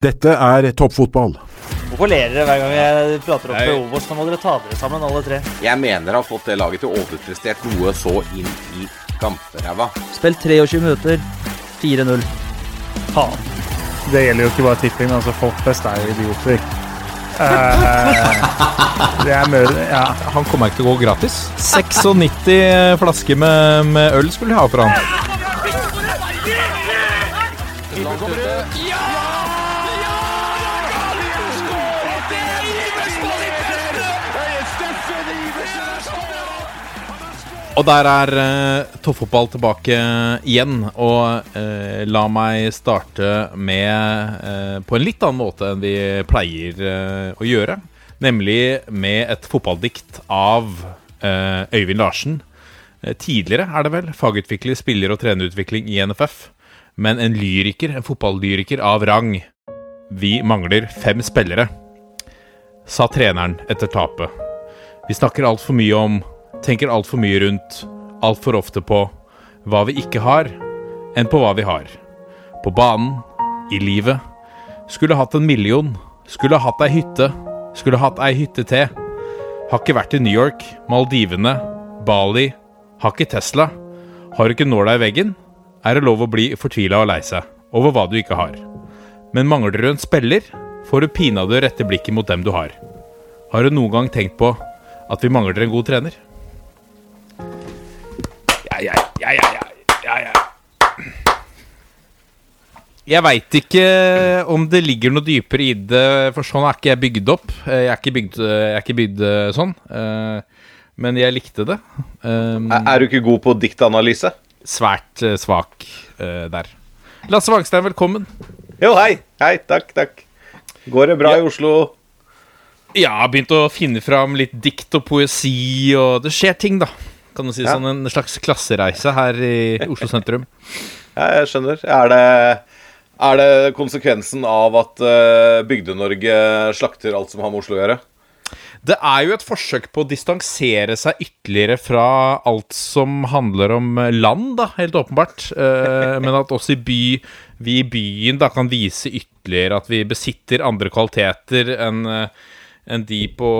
Dette er toppfotball. Hvorfor ler dere hver gang jeg prater opp til Obos? Nå må dere ta dere sammen, alle tre. Jeg mener har fått det laget til å overprestert noe så inn i gamperæva. Spill 23 minutter. 4-0. Faen. Det gjelder jo ikke bare tipping, altså folk flest er jo idioter. Eh, det er mør... Ja. Han kommer ikke til å gå gratis. 96 flasker med, med øl skulle de ha for han. Og der er uh, toppfotball tilbake igjen. Og uh, la meg starte med uh, på en litt annen måte enn vi pleier å gjøre. Nemlig med et fotballdikt av Øyvind Larsen. tidligere er det vel fagutvikler, spiller og trenerutvikling i NFF. Men en lyriker, en fotballyriker av rang. Vi mangler fem spillere, sa treneren etter tapet. Vi snakker altfor mye om tenker altfor mye rundt, altfor ofte på, hva vi ikke har, enn på hva vi har. På banen, i livet. Skulle hatt en million, skulle hatt ei hytte, skulle hatt ei hytte til. Har ikke vært i New York, Maldivene, Bali, har ikke Tesla. Har du ikke nåla i veggen, er det lov å bli fortvila og lei seg over hva du ikke har. Men mangler du en spiller, får du pinadø rette blikket mot dem du har. Har du noen gang tenkt på at vi mangler en god trener? Ja, ja, ja, ja, ja. Jeg veit ikke om det ligger noe dypere i det, for sånn er ikke jeg bygd opp. Jeg er ikke bygd, er ikke bygd sånn. Men jeg likte det. Er du ikke god på diktanalyse? Svært svak der. Lasse Wangstein, velkommen. Jo, hei. Hei, takk, takk. Går det bra ja. i Oslo? Ja, begynt å finne fram litt dikt og poesi, og det skjer ting, da. Kan du si ja. sånn En slags klassereise her i Oslo sentrum. ja, jeg skjønner. Er det, er det konsekvensen av at uh, Bygde-Norge slakter alt som har med Oslo å gjøre? Det er jo et forsøk på å distansere seg ytterligere fra alt som handler om land, da, helt åpenbart. Uh, men at også i by, vi i byen da kan vise ytterligere at vi besitter andre kvaliteter enn uh, enn de på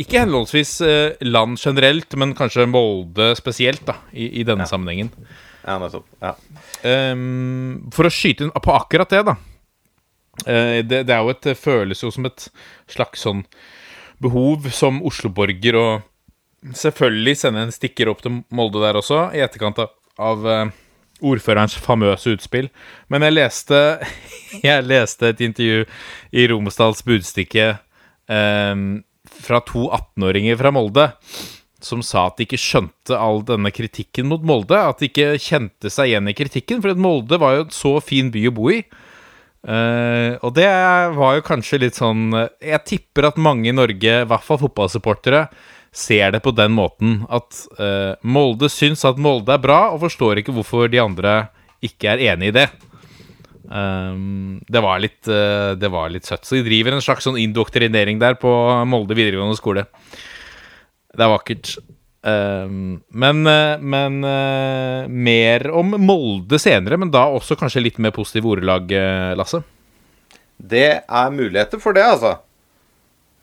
Ikke henholdsvis eh, land generelt, men kanskje Molde spesielt, da, i, i denne ja. sammenhengen. Ja, nettopp. Ja. Um, for å skyte inn på akkurat det, da. Uh, det, det, er jo et, det føles jo som et slags sånn behov som Oslo-borger å selvfølgelig sende en stikker opp til Molde der også, i etterkant av, av ordførerens famøse utspill. Men jeg leste, jeg leste et intervju i Romsdals Budstikke fra to 18-åringer fra Molde som sa at de ikke skjønte all denne kritikken mot Molde. At de ikke kjente seg igjen i kritikken, for Molde var jo en så fin by å bo i. Uh, og det var jo kanskje litt sånn Jeg tipper at mange i Norge, i hvert fall fotballsupportere, ser det på den måten at uh, Molde syns at Molde er bra, og forstår ikke hvorfor de andre ikke er enig i det. Um, det, var litt, uh, det var litt søtt. Så de driver en slags sånn indoktrinering der på Molde videregående skole. Det er vakkert. Um, men, uh, men uh, mer om Molde senere, men da også kanskje litt mer positive ordelag, Lasse? Det er muligheter for det, altså.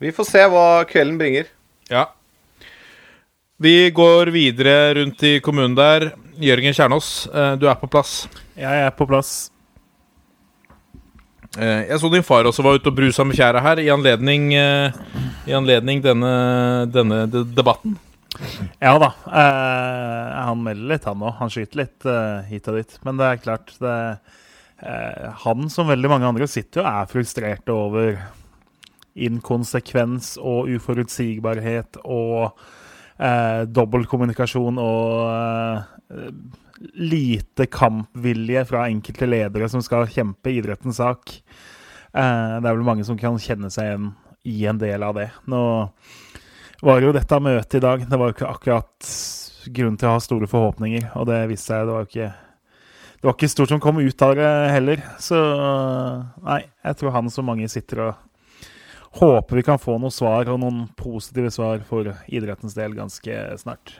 Vi får se hva kvelden bringer. Ja. Vi går videre rundt i kommunen der. Jørgen Kjernås, du er på plass. Jeg er på plass. Eh, jeg så din far også var ute og brusa med fjæra her i anledning, eh, i anledning denne, denne debatten. Ja da. Eh, han melder litt, han òg. Han skyter litt eh, hit og dit. Men det er klart det, eh, Han, som veldig mange andre, sitter jo og er frustrert over inkonsekvens og uforutsigbarhet og eh, dobbeltkommunikasjon og lite kampvilje fra enkelte ledere som skal kjempe idrettens sak. Eh, det er vel mange som kan kjenne seg igjen i en del av det. Nå var jo dette møtet i dag Det var jo ikke akkurat grunn til å ha store forhåpninger, og det viste seg det var ikke det var ikke stort som kom ut av det heller. Så nei, jeg tror han som mange sitter og håper vi kan få noen svar, og noen positive svar for idrettens del ganske snart.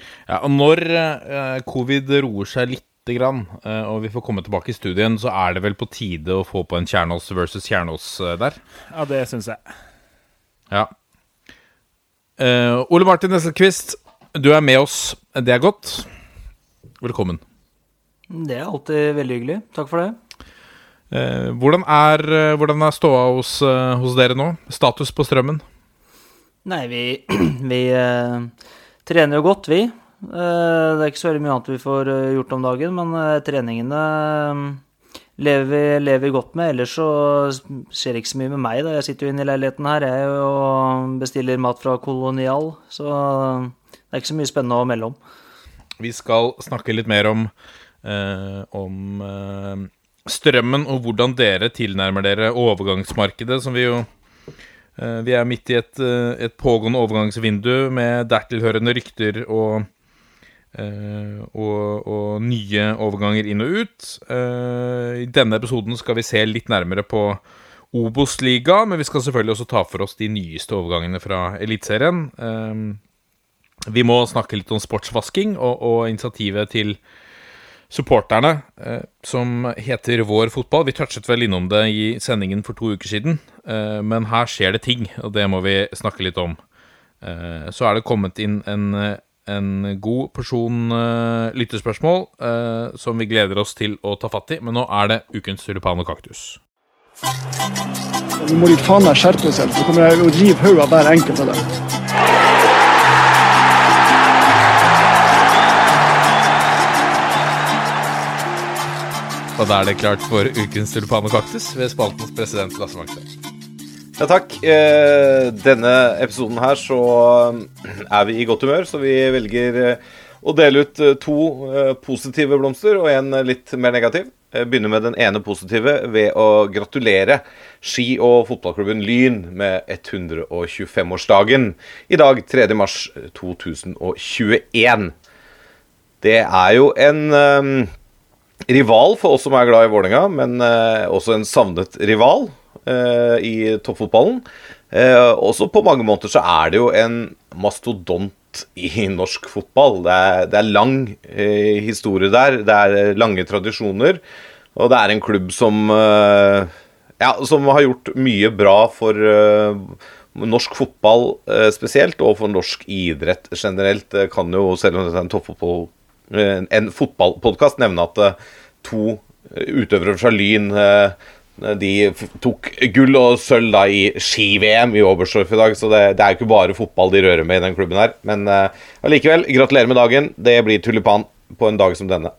Ja, og når eh, covid roer seg lite grann, eh, og vi får komme tilbake i studien, så er det vel på tide å få på en Kjernås versus Kjernås eh, der. Ja, det syns jeg. Ja. Eh, Ole Martin Nesselquist, du er med oss. Det er godt. Velkommen. Det er alltid veldig hyggelig. Takk for det. Eh, hvordan, er, eh, hvordan er ståa hos, hos dere nå? Status på strømmen? Nei, vi, vi trener jo godt, vi. Eh, det er ikke så veldig mye annet vi får eh, gjort om dagen, men eh, treningene lever, vi, lever vi godt med. Ellers så skjer det ikke så mye med meg. da. Jeg sitter jo inne i leiligheten her jeg og bestiller mat fra Kolonial, så det er ikke så mye spennende å melde om. Vi skal snakke litt mer om, eh, om eh, strømmen og hvordan dere tilnærmer dere overgangsmarkedet, som vi jo Vi er midt i et, eh, et pågående overgangsvindu med dertilhørende rykter og, eh, og, og nye overganger inn og ut. Eh, I denne episoden skal vi se litt nærmere på Obos-liga, men vi skal selvfølgelig også ta for oss de nyeste overgangene fra Eliteserien. Eh, vi må snakke litt om sportsvasking og, og initiativet til supporterne, eh, som heter Vår fotball. Vi touchet vel innom det i sendingen for to uker siden, eh, men her skjer det ting, og det må vi snakke litt om. Eh, så er det kommet inn en, en god porsjon lyttespørsmål som vi gleder oss til å ta fatt i, men nå er det ukens tulipan og kaktus. Nå må de faen meg skjerpe seg, så kommer jeg å river hodet av hver enkelt av dem. Og da er det klart for ukens tulipan og kaktus ved spaltens president Lasse Magstad. Ja, takk. Eh, denne episoden her så eh, er vi i godt humør, så vi velger eh, å dele ut to positive blomster og en litt mer negativ. Begynner med den ene positive ved å gratulere ski- og fotballklubben Lyn med 125-årsdagen i dag, 3. mars 2021. Det er jo en rival for oss som er glad i Vålerenga, men eh, også en savnet rival eh, i toppfotballen. Eh, også på mange måter så er det jo en mastodont i norsk fotball. Det er, det er lang eh, historie der, det er lange tradisjoner, og det er en klubb som eh, ja, som har gjort mye bra for eh, norsk fotball spesielt, og for norsk idrett generelt. Det kan jo, selv om det er en toppfotball en fotballpodkast nevne at eh, to eh, utøvere fra Lyn eh, de tok gull og sølv da i ski-VM i Oberstdorf i dag, så det, det er jo ikke bare fotball de rører med i den klubben her. Men allikevel, uh, gratulerer med dagen. Det blir tulipan på en dag som denne.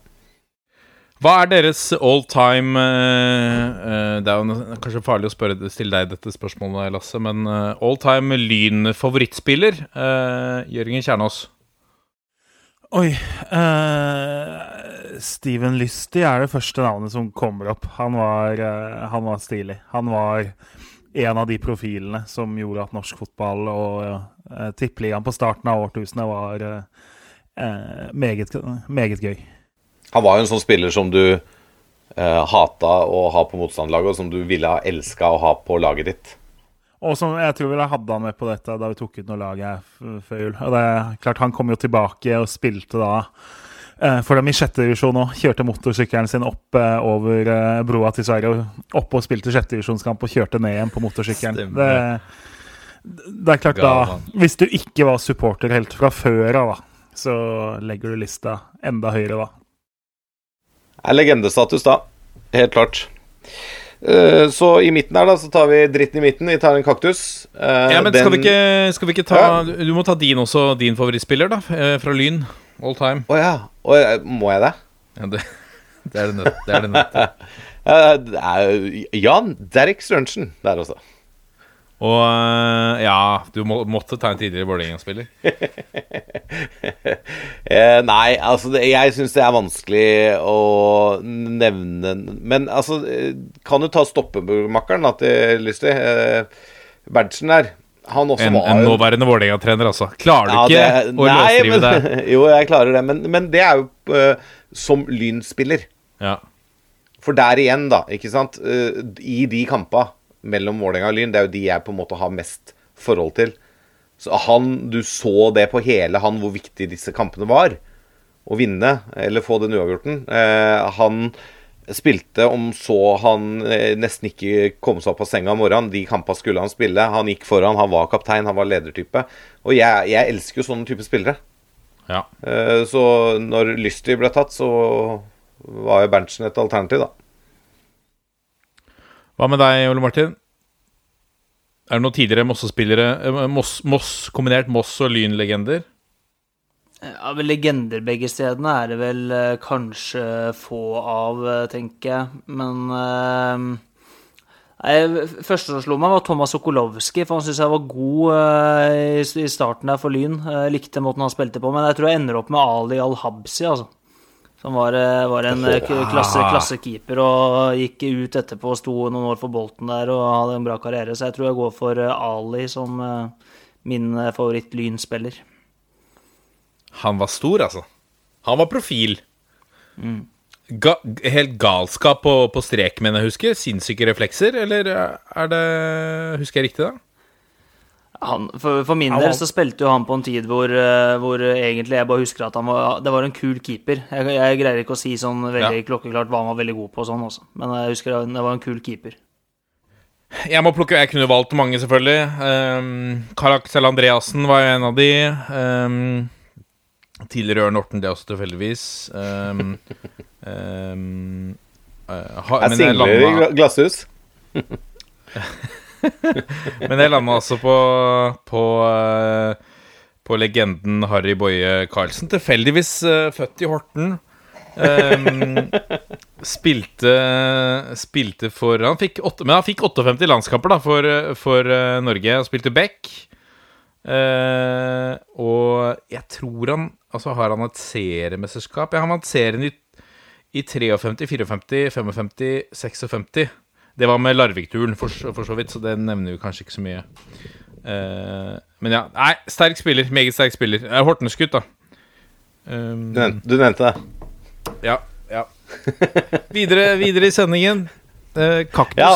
Hva er deres all time eh, eh, Det er jo kanskje farlig å spørre, stille deg dette spørsmålet, Lasse, men uh, all time Lyn-favorittspiller? Uh, Jørgen Kjernås. Oi uh, Steven Lysty er det første navnet som kommer opp. Han var, uh, han var stilig. Han var en av de profilene som gjorde at norsk fotball og uh, tippeligaen på starten av årtusenet var eh, meget, meget gøy. Han var jo en sånn spiller som du hata å ha på motstanderlaget, og som du ville ha elska å ha på laget ditt. Og som jeg tror vel jeg hadde han med på dette da vi tok ut noe lag her før jul. Og det er klart Han kom jo tilbake og spilte da eh, for dem i sjette divisjon òg. Kjørte motorsykkelen sin opp eh, over eh, broa til Sverige. Opp og spilte sjettedivisjonskamp og kjørte ned igjen på motorsykkelen. Det, det er klart Gal, da. Hvis du ikke var supporter helt fra før av, da, så legger du lista enda høyere da. er legendestatus da. Helt klart. Eh, Så i midten her, da, så tar vi dritten i midten. Vi tar en kaktus. Uh, Ja, men skal vi, ikke, skal vi ikke ta Ja. Du må ta din også, din favorittspiller, da. eh, Fra Lyn. All time. Å ja. Oh, ja. Må jeg det? Ja, det, det er det nødt til. Er Jan Derek Sørensen der også. Og eh, ja, du må, måtte ta en tidligere Vålerenga-spiller. Eh, nei, altså det, jeg syns det er vanskelig å nevne Men altså, eh, kan du ta stoppemakkeren da, til Lystig? Eh, Berntsen der. Han også En, var en nåværende Vålerenga-trener, altså. Klarer du Ja, ikke det- å nei, løsrive men- det? Jo, jeg klarer det, men, men det er jo eh, som Lyn-spiller. Ja. For der igjen, da, ikke sant Eh, I de kampa mellom Vålerenga og Lyn, det er jo de jeg på en måte har mest forhold til. Så han, Du så det på hele han hvor viktig disse kampene var. å vinne eller få den uavgjorten. Eh, han spilte om så han eh, nesten ikke kom seg opp av senga om morgenen. De kampene skulle han spille. Han gikk foran, han var kaptein, han var ledertype. Og jeg, jeg elsker jo sånne type spillere. Ja. Eh, så når Lystri ble tatt, så var jo Berntsen et alternativ, da. Hva med deg, Ole Martin? Er det noen tidligere Mosse-spillere eh, Moss, Moss, Kombinert Moss- og Lyn-legender? Ja, vel, Legender begge stedene er det vel eh, kanskje få av, eh, tenker jeg. Men eh, Første som slo meg, var Thomas Sokolowski. For han syns jeg var god eh, i starten der for Lyn. Jeg likte måten han spilte på. Men jeg tror jeg ender opp med Ali Al-Habsi, altså. Som var, eh, var en eh, klasse, klassekeeper og gikk ut etterpå og sto noen år for Bolten der og hadde en bra karriere. Så jeg tror jeg går for eh, Ali som min favoritt-Lyn-spiller. Han var stor, altså. Han var profil. Ga helt galskap på, på strek, mener jeg husker. Sinnssyke reflekser, eller er det Husker jeg riktig, da? Han, for, for min del så spilte jo han på en tid hvor, eh, hvor egentlig jeg bare husker at han var, det var en kul keeper. Jeg, jeg greier ikke å si sånn veldig Ja. klokkeklart hva han var veldig god på, og sånn også. men jeg husker det var en kul keeper. Jeg må plukke, jeg kunne valgt mange, selvfølgelig. Um, Karl Andreassen var jo en av de. Um, tidligere Ørn Orten, det også tilfeldigvis. Um, um, uh, ha, Jeg singler i glasshus. men jeg landa altså på på, uh, på legenden Harry Boje Karlsen. Tilfeldigvis uh, født i Horten. Um, spilte Spilte for han fikk 8, Men han fikk 58 landskamper da for, for uh, Norge. Han spilte back. Uh, og jeg tror han Altså har han et seriemesterskap? Ja, han vant serien i, i 53, 54, 55, 56. Det var med Larvik-turen, for, så- for så vidt, så det nevner vi kanskje ikke så mye. Uh, men ja, nei, sterk spiller. Meget sterk spiller. Uh, Hortnes-gutt, da. Um, Du, nevnte, du nevnte det. ja, ja. Videre, videre i sendingen. Uh, kaktus. Ja.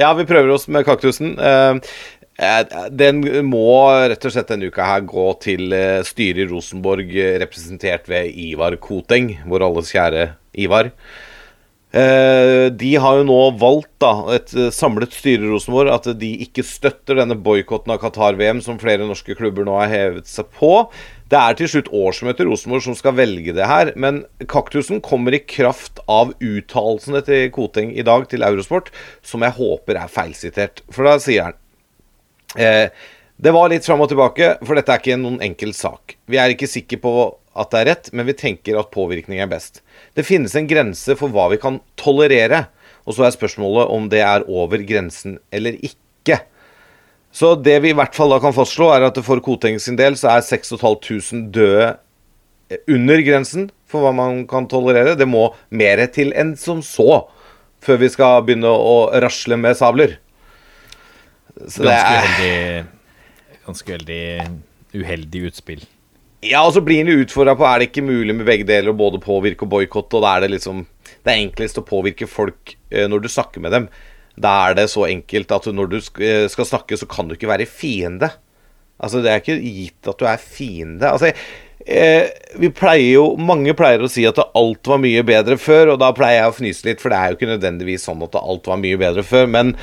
Ja, vi prøver oss med kaktusen. Eh, eh, Den må rett og slett denne uka her gå til eh, styret i Rosenborg, eh, representert ved Ivar Koteng, vår alles kjære Ivar. Eh, De har jo nå valgt, da, et eh, samlet styre i Rosenborg, at de ikke støtter denne boikotten av Qatar-VM, som flere norske klubber nå har hevet seg på. Det er til slutt årsmøtet i Rosenborg som skal velge det her, men kaktusen kommer i kraft av uttalelsene til Koteng i dag til Eurosport, som jeg håper er feilsitert. For da sier han Eh, det var litt fram og tilbake, for dette er ikke noen enkel sak. Vi er ikke sikre på at det er rett, men vi tenker at påvirkning er best. Det finnes en grense for hva vi kan tolerere, og så er spørsmålet om det er over grensen eller ikke. Så det vi i hvert fall da kan fastslå, er at for Koteng sin del så er 6500 døde eh, under grensen for hva man kan tolerere. Det må mer til enn som så før vi skal begynne å rasle med sabler. Så det Ganske er uheldig Ganske veldig uheldig utspill. Ja, og så blir han jo utfordra på er det ikke mulig med begge deler å både påvirke og boikotte, og da er det liksom Det er enklest å påvirke folk eh, når du snakker med dem. Da er det så enkelt at når du eh, skal snakke, så kan du ikke være fiende. Altså, det er ikke gitt at du er fiende. Altså, eh, vi pleier jo Mange pleier å si at alt var mye bedre før, og da pleier jeg å fnyse litt, for det er jo ikke nødvendigvis sånn at alt var mye bedre før. Men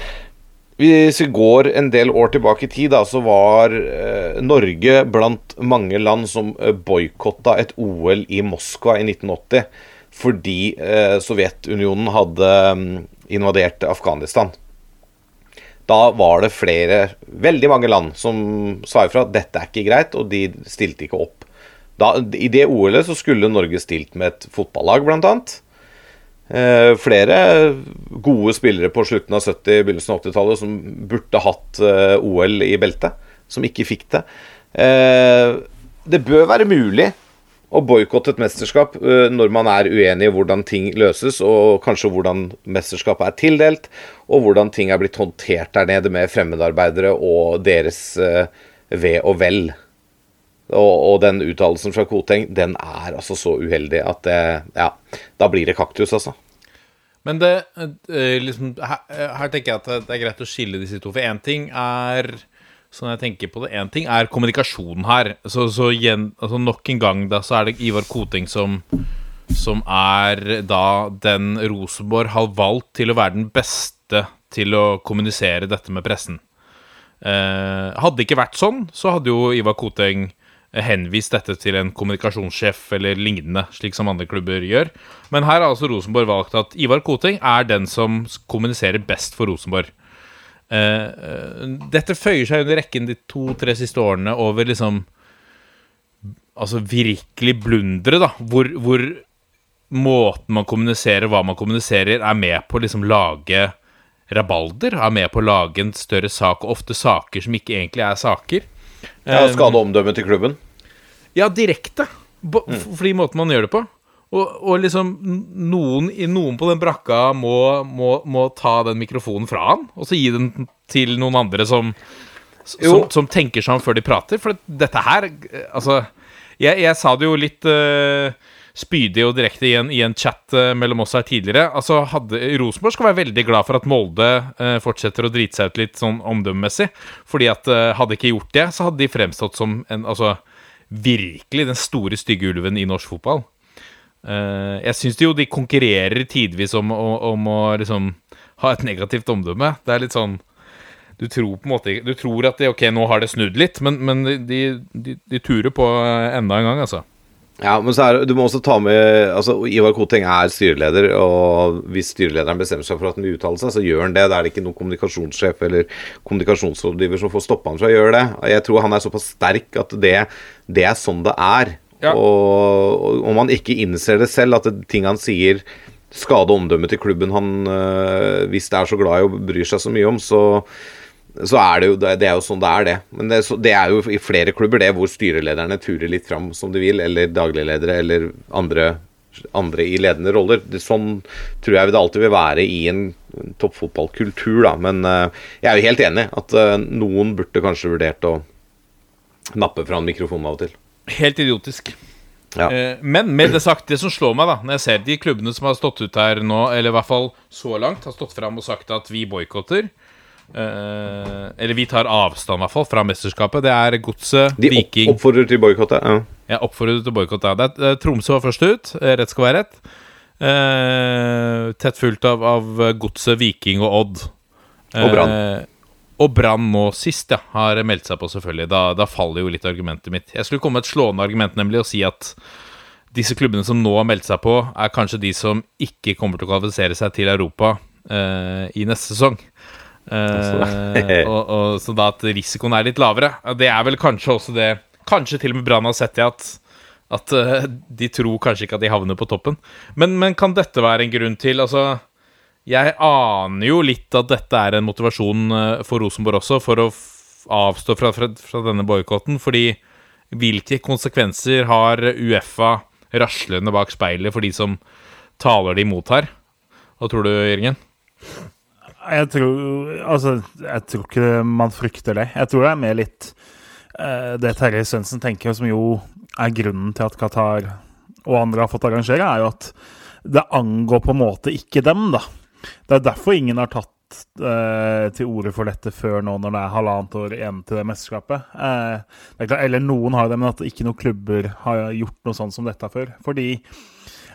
hvis vi går en del år tilbake i tid, da, så var eh, Norge blant mange land som eh, boikotta et OL i Moskva i 1980 fordi eh, Sovjetunionen hadde mm, invadert Afghanistan. Da var det flere, veldig mange land, som sa ifra at dette er ikke greit, og de stilte ikke opp. Da, I det OL-et så skulle Norge stilt med et fotballag, blant annet. Eh, flere gode spillere på slutten av 70-, begynnelsen av 80-tallet som burde hatt eh, OL i beltet, som ikke fikk det. Eh, det bør være mulig å boikotte et mesterskap eh, når man er uenig i hvordan ting løses, og kanskje hvordan mesterskapet er tildelt, og hvordan ting er blitt håndtert der nede med fremmedarbeidere og deres eh, ve og vel. Og, og den uttalelsen fra Koteng, den er altså så uheldig at det Ja, da blir det kaktus, altså. Men det eh, liksom, her, her tenker jeg at det er greit å skille disse to. For én ting er sånn jeg tenker på det, én ting er kommunikasjonen her. Så, så igjen, altså nok en gang da, så er det Ivar Koting som som er da den Rosenborg har valgt til å være den beste til å kommunisere dette med pressen. Eh, hadde det ikke vært sånn, så hadde jo Ivar Koteng henvist dette til en kommunikasjonssjef eller lignende, slik som andre klubber gjør. Men her har altså Rosenborg valgt at Ivar Koting er den som kommuniserer best for Rosenborg. Eh, eh, dette føyer seg under rekken de to-tre siste årene over liksom Altså virkelig blundere, da. Hvor, hvor måten man kommuniserer, hva man kommuniserer, er med på å liksom lage rabalder. Er med på å lage en større sak, og ofte saker som ikke egentlig er saker. Ja, Skade omdømmet til klubben. Ja, direkte. På, f- Fordi måten man gjør det på. Og, og liksom noen, noen på den brakka må, må, må ta den mikrofonen fra han, og så gi den til noen andre som, som, som tenker seg om før de prater. For dette her eh, Altså, jeg, jeg sa det jo litt eh, spydig og direkte i en, i en chat eh, mellom oss her tidligere. Altså, hadde, Rosenborg skal være veldig glad for at Molde eh, fortsetter å drite seg ut litt sånn omdømmemessig. Fordi at eh, hadde de ikke gjort det, så hadde de fremstått som en Altså virkelig den store, stygge ulven i norsk fotball. Eh, jeg syns jo de konkurrerer tidvis om, å- om å liksom ha et negativt omdømme. Det er litt sånn Du tror på en måte Du tror at de, ok, nå har det snudd litt, men, men de, de, de turer på eh, enda en gang, altså. Ja, men så er, du må også ta med altså Ivar Koteng er styreleder, og hvis styrelederen bestemmer seg for at han vil uttale seg, så gjør han det. Da er det ikke noen kommunikasjonssjef eller kommunikasjonsrådgiver som får stoppa han fra å gjøre det. Jeg tror han er såpass sterk at det, det er sånn det er. Ja. Og om han ikke innser det selv, at det, ting han sier skade omdømmet til klubben han øh, hvis det er så glad i og bryr seg så mye om, så så er det jo det er jo sånn det er, det. Men det, så- det er jo i flere klubber det hvor styrelederne turer litt fram som de vil, eller dagligledere eller andre, andre i ledende roller. Det, sånn tror jeg det alltid vil være i en toppfotballkultur, da. Men uh, jeg er jo helt enig at uh, noen burde kanskje vurdert å nappe fra en mikrofon av og til. Helt idiotisk. Ja. Eh, men med det sagt, det som slår meg, da når jeg ser de klubbene som har stått ut her nå, eller i hvert fall så langt, har stått fram og sagt at vi boikotter eh, Eller vi tar avstand, i hvert fall, fra mesterskapet. Det er Godset, De Viking oppfordrer til boikott, ja. ja oppfordrer til boikott. Ja. Det er- eh, Tromsø var først ut. eh, Rett skal være rett. Uh, tett fulgt av, av Godset, Viking og Odd. Og Brann. Og Brann nå sist, ja. Har meldt seg på, selvfølgelig. Da, da faller jo litt argumentet mitt. Jeg skulle komme med et slående argument, nemlig, og si at disse klubbene som nå har meldt seg på, er kanskje de som ikke kommer til å kvalifisere seg til Europa i neste sesong. Eh, og, og, så da at risikoen er litt lavere. Det er vel kanskje også det Kanskje til og med Brann har sett det at at uh, de tror kanskje ikke at de havner på toppen. Men, men kan dette være en grunn til Altså, jeg aner jo litt at dette er en motivasjon eh, for Rosenborg også, for å avstå fra, fra, fra denne boikotten. Fordi hvilke konsekvenser har Uefa raslende bak speilet for de som taler de imot her? Hva tror du, Jørgen? Jeg tror Altså, jeg tror ikke man frykter det. Jeg tror det er mer litt uh, det Terje Svendsen tenker, som jo er grunnen til at Qatar og andre har fått arrangere, er jo at det angår på en måte ikke dem, da. Det er derfor ingen har tatt eh, til orde for dette før nå, når det er halvannet år igjen til det mesterskapet. Eh, det klart, eller noen har det, men at ikke noen klubber har gjort noe sånt som dette før. Fordi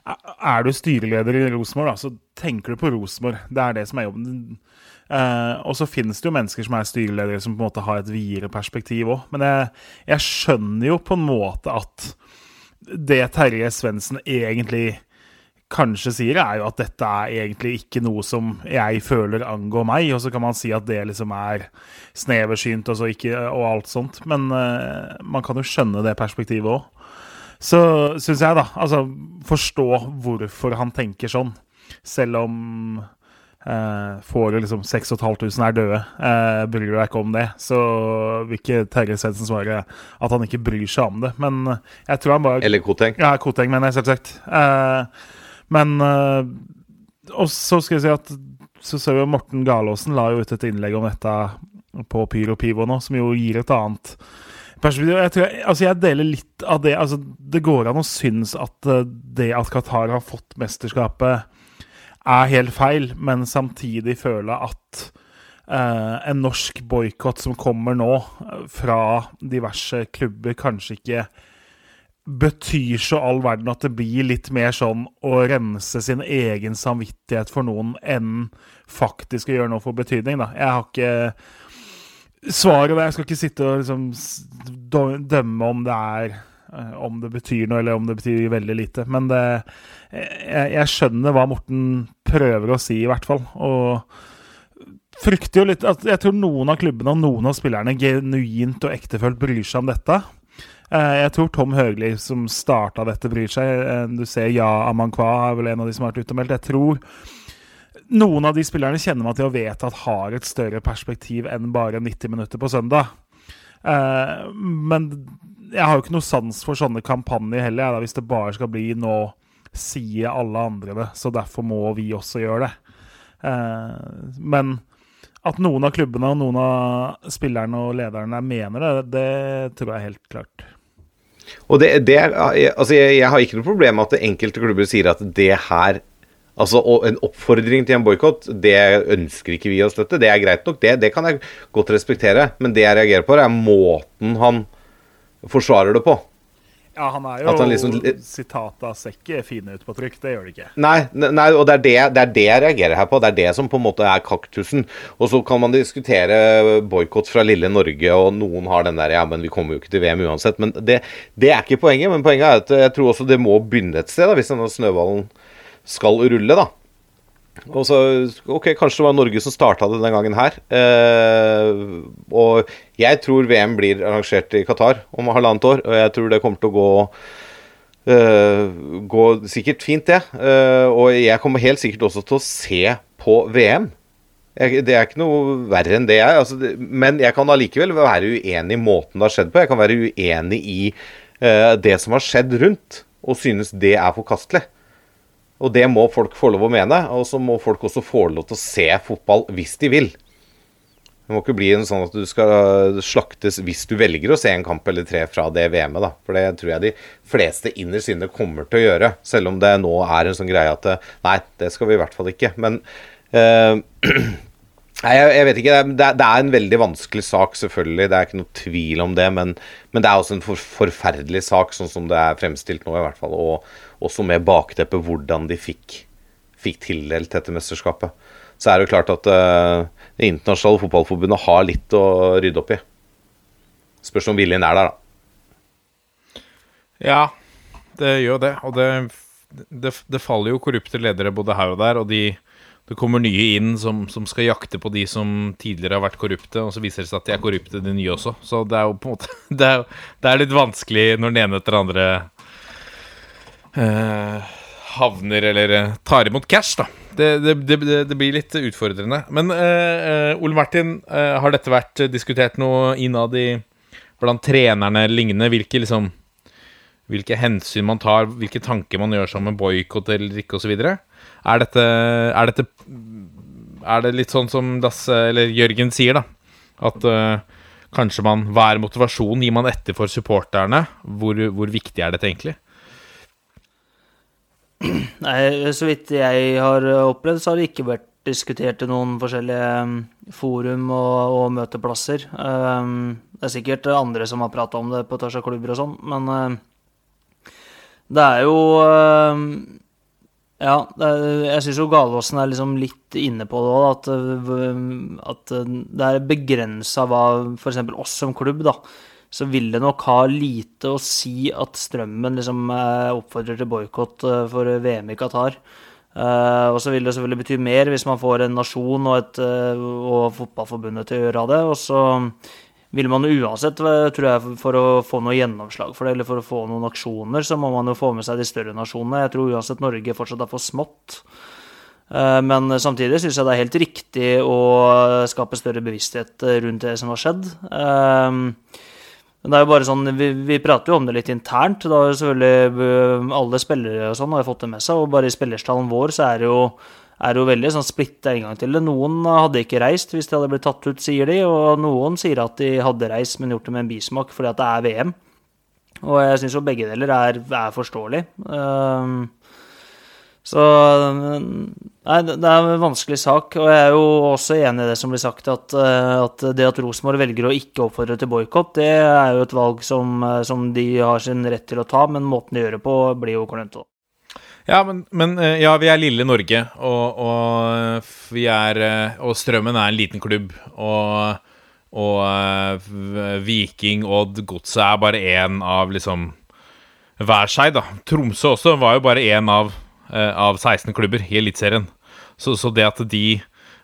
er du styreleder i Rosenborg, så tenker du på Rosenborg. Det er det som er jobben. Uh, og så finnes det jo mennesker som er styreledere som på en måte har et videre perspektiv òg. Men jeg, jeg skjønner jo på en måte at det Terje Svendsen egentlig kanskje sier, er jo at dette er egentlig ikke noe som jeg føler angår meg. Og så kan man si at det liksom er sneversynt og, så ikke, og alt sånt. Men uh, man kan jo skjønne det perspektivet òg. Så syns jeg, da Altså, forstå hvorfor han tenker sånn. Selv om eh, får liksom 6500 er døde, eh, bryr du deg ikke om det, så vil ikke Terje Svendsen svare at han ikke bryr seg om det. Men eh, jeg tror han bare Eller Koteng. ja, Koteng, mener jeg selvsagt. Eh, men eh, Og så skal jeg si at så ser vi Morten Galaasen la jo ut et innlegg om dette på Pyro Pivo nå, som jo gir et annet perspektiv. Jeg, jeg- altså jeg deler litt av det. Altså, det går an å synes at eh, det at Qatar har fått mesterskapet, er helt feil, men samtidig føle at eh, en norsk boikott som kommer nå eh, fra diverse klubber, kanskje ikke betyr så all verden at det blir litt mer sånn å rense sin egen samvittighet for noen enn faktisk å gjøre noe for betydning, da. Jeg har ikke svaret der. Jeg skal ikke sitte og liksom dømme om det er Eh, om det betyr noe, eller om det betyr veldig lite. Men det, jeg, jeg, skjønner hva Morten prøver å si, i hvert fall. Og frykter jo litt at jeg tror noen av klubbene og noen av spillerne genuint og ektefølt bryr seg om dette. Eh, jeg tror Tom Høgli, som starta dette, bryr seg. Eh, du ser Ja Amankwa er vel en av de som har vært utemeldt. Jeg tror noen av de spillerne kjenner meg til å vet at har et større perspektiv enn bare 90 minutter på søndag. Men jeg har jo ikke noe sans for sånne kampanjer heller, hvis det bare skal bli nå sier alle andre det, så derfor må vi også gjøre det. Eh, men at noen av klubbene og noen av spillerne og lederne mener det, det tror jeg er helt klart. Og det, det altså jeg, jeg, har ikke noe problem med at enkelte klubber sier at det her Altså En oppfordring til en boikott, det ønsker ikke vi å støtte. Det er greit nok, det, det kan jeg godt respektere. Men det jeg reagerer på, er måten han forsvarer det på. Ja, han er jo liksom, Sitata ser ikke fine ut på trykk, det gjør det ikke. Nei, nei og det er det, det er det, jeg reagerer her på. Det er det som på en måte er kaktusen. Og så kan man diskutere boikott fra lille Norge, og noen har den der Ja, men vi kommer jo ikke til VM uansett. Men det, det er ikke poenget. Men poenget er at jeg tror også det må begynne et sted, da, hvis denne snøballen skal rulle, da. Og så, ok, Kanskje det var Norge som starta det den gangen her. Eh, og jeg tror VM blir arrangert i Qatar om halvannet år, og jeg tror det kommer til å gå eh, gå sikkert fint, det. Eh, og jeg kommer helt sikkert også til å se på VM. Jeg, det er ikke noe verre enn det, jeg. Altså, men jeg kan allikevel være uenig i måten det har skjedd på. Jeg kan være uenig i eh, det som har skjedd rundt, og synes det er forkastelig. Og det må folk få lov å mene. Og så må folk også få lov til å se fotball hvis de vil. Det må ikke bli en sånn at du skal slaktes hvis du velger å se en kamp eller tre fra det VM-et, da. For det tror jeg de fleste innerst inne kommer til å gjøre. Selv om det nå er en sånn greie at nei, det skal vi i hvert fall ikke. Men uh, Nei, jeg, jeg, vet ikke. Det er, det er, en veldig vanskelig sak, selvfølgelig. Det er ikke noe tvil om det. Men, men det er også en for, forferdelig sak, sånn som det er fremstilt nå, i hvert fall. Og også med bakteppet hvordan de fikk, fikk tildelt dette mesterskapet. Så er det jo klart at uh, Det internasjonale fotballforbundet har litt å rydde opp i. Spørs om viljen er der, da. Ja, det gjør det. Og det, det, det faller jo korrupte ledere både her og der. og de det kommer nye inn som, som, skal jakte på de som tidligere har vært korrupte, og så viser det seg at de er korrupte, de nye også. Så det er jo på en måte Det er, det er litt vanskelig når den ene etter den andre havner eller eh, tar imot cash, da. Det, det, det blir litt utfordrende. Men eh, eh, Ole Martin, eh, har dette vært diskutert noe innad i blant trenerne lignende? Hvilke liksom hvilke hensyn man tar, hvilke tanker man gjør seg om boikott eller ikke osv. Er dette, er dette Er det litt sånn som Dasse, eller Jørgen sier, da? At uh, kanskje man Hva er motivasjonen? Gir man etter for supporterne? Hvor, hvor viktig er dette egentlig? Nei, så vidt jeg har opplevd, så har det ikke vært diskutert i noen forskjellige um, forum og, og møteplasser. Um, det er sikkert andre som har prata om det på tvers av klubber og sånn, men uh, det er jo ja, jeg syns jo Galåsen er liksom litt inne på det òg, at, at, det er begrensa hva f.eks. oss som klubb, da, så vil det nok ha lite å si at Strømmen liksom eh, oppfordrer til boikott eh, for VM i Qatar. Uh, og så vil det selvfølgelig bety mer hvis man får en nasjon og, et, og Fotballforbundet til å gjøre det. Og så vil man uansett, tror jeg, for å få noe gjennomslag for det, eller for å få noen aksjoner, så må man jo få med seg de større nasjonene. Jeg tror uansett Norge fortsatt er for smått. Eh, men samtidig syns jeg det er helt riktig å skape større bevissthet rundt det som har skjedd. Men det er jo bare sånn, vi, vi prater jo om det litt internt. Da har selvfølgelig eh, alle spillere og sånn har fått det med seg, og bare i spillerstallen vår så er det jo er jo veldig sånn splitta inngang til det. Noen hadde ikke reist hvis de hadde blitt tatt ut, sier de, og noen sier at de hadde reist, men gjort det med en bismak fordi at det er VM. Og jeg syns jo begge deler er, er forståelig. Um, Så Nei, det er en vanskelig sak, og jeg er jo også enig i det som blir sagt, at, eh, at det at Rosenborg velger å ikke oppfordre til boikott, det er jo et valg som, eh, som de har sin rett til å ta, men måten de gjør det på, blir jo klønete. Ja, men, men eh, ja, vi er lille Norge, og, og vi er Og Strømmen er en liten klubb, og, og Viking, Odd, Godset er bare én av liksom hver seg, da. Tromsø også var jo bare én av, av 16 klubber i Eliteserien. Så, så det at de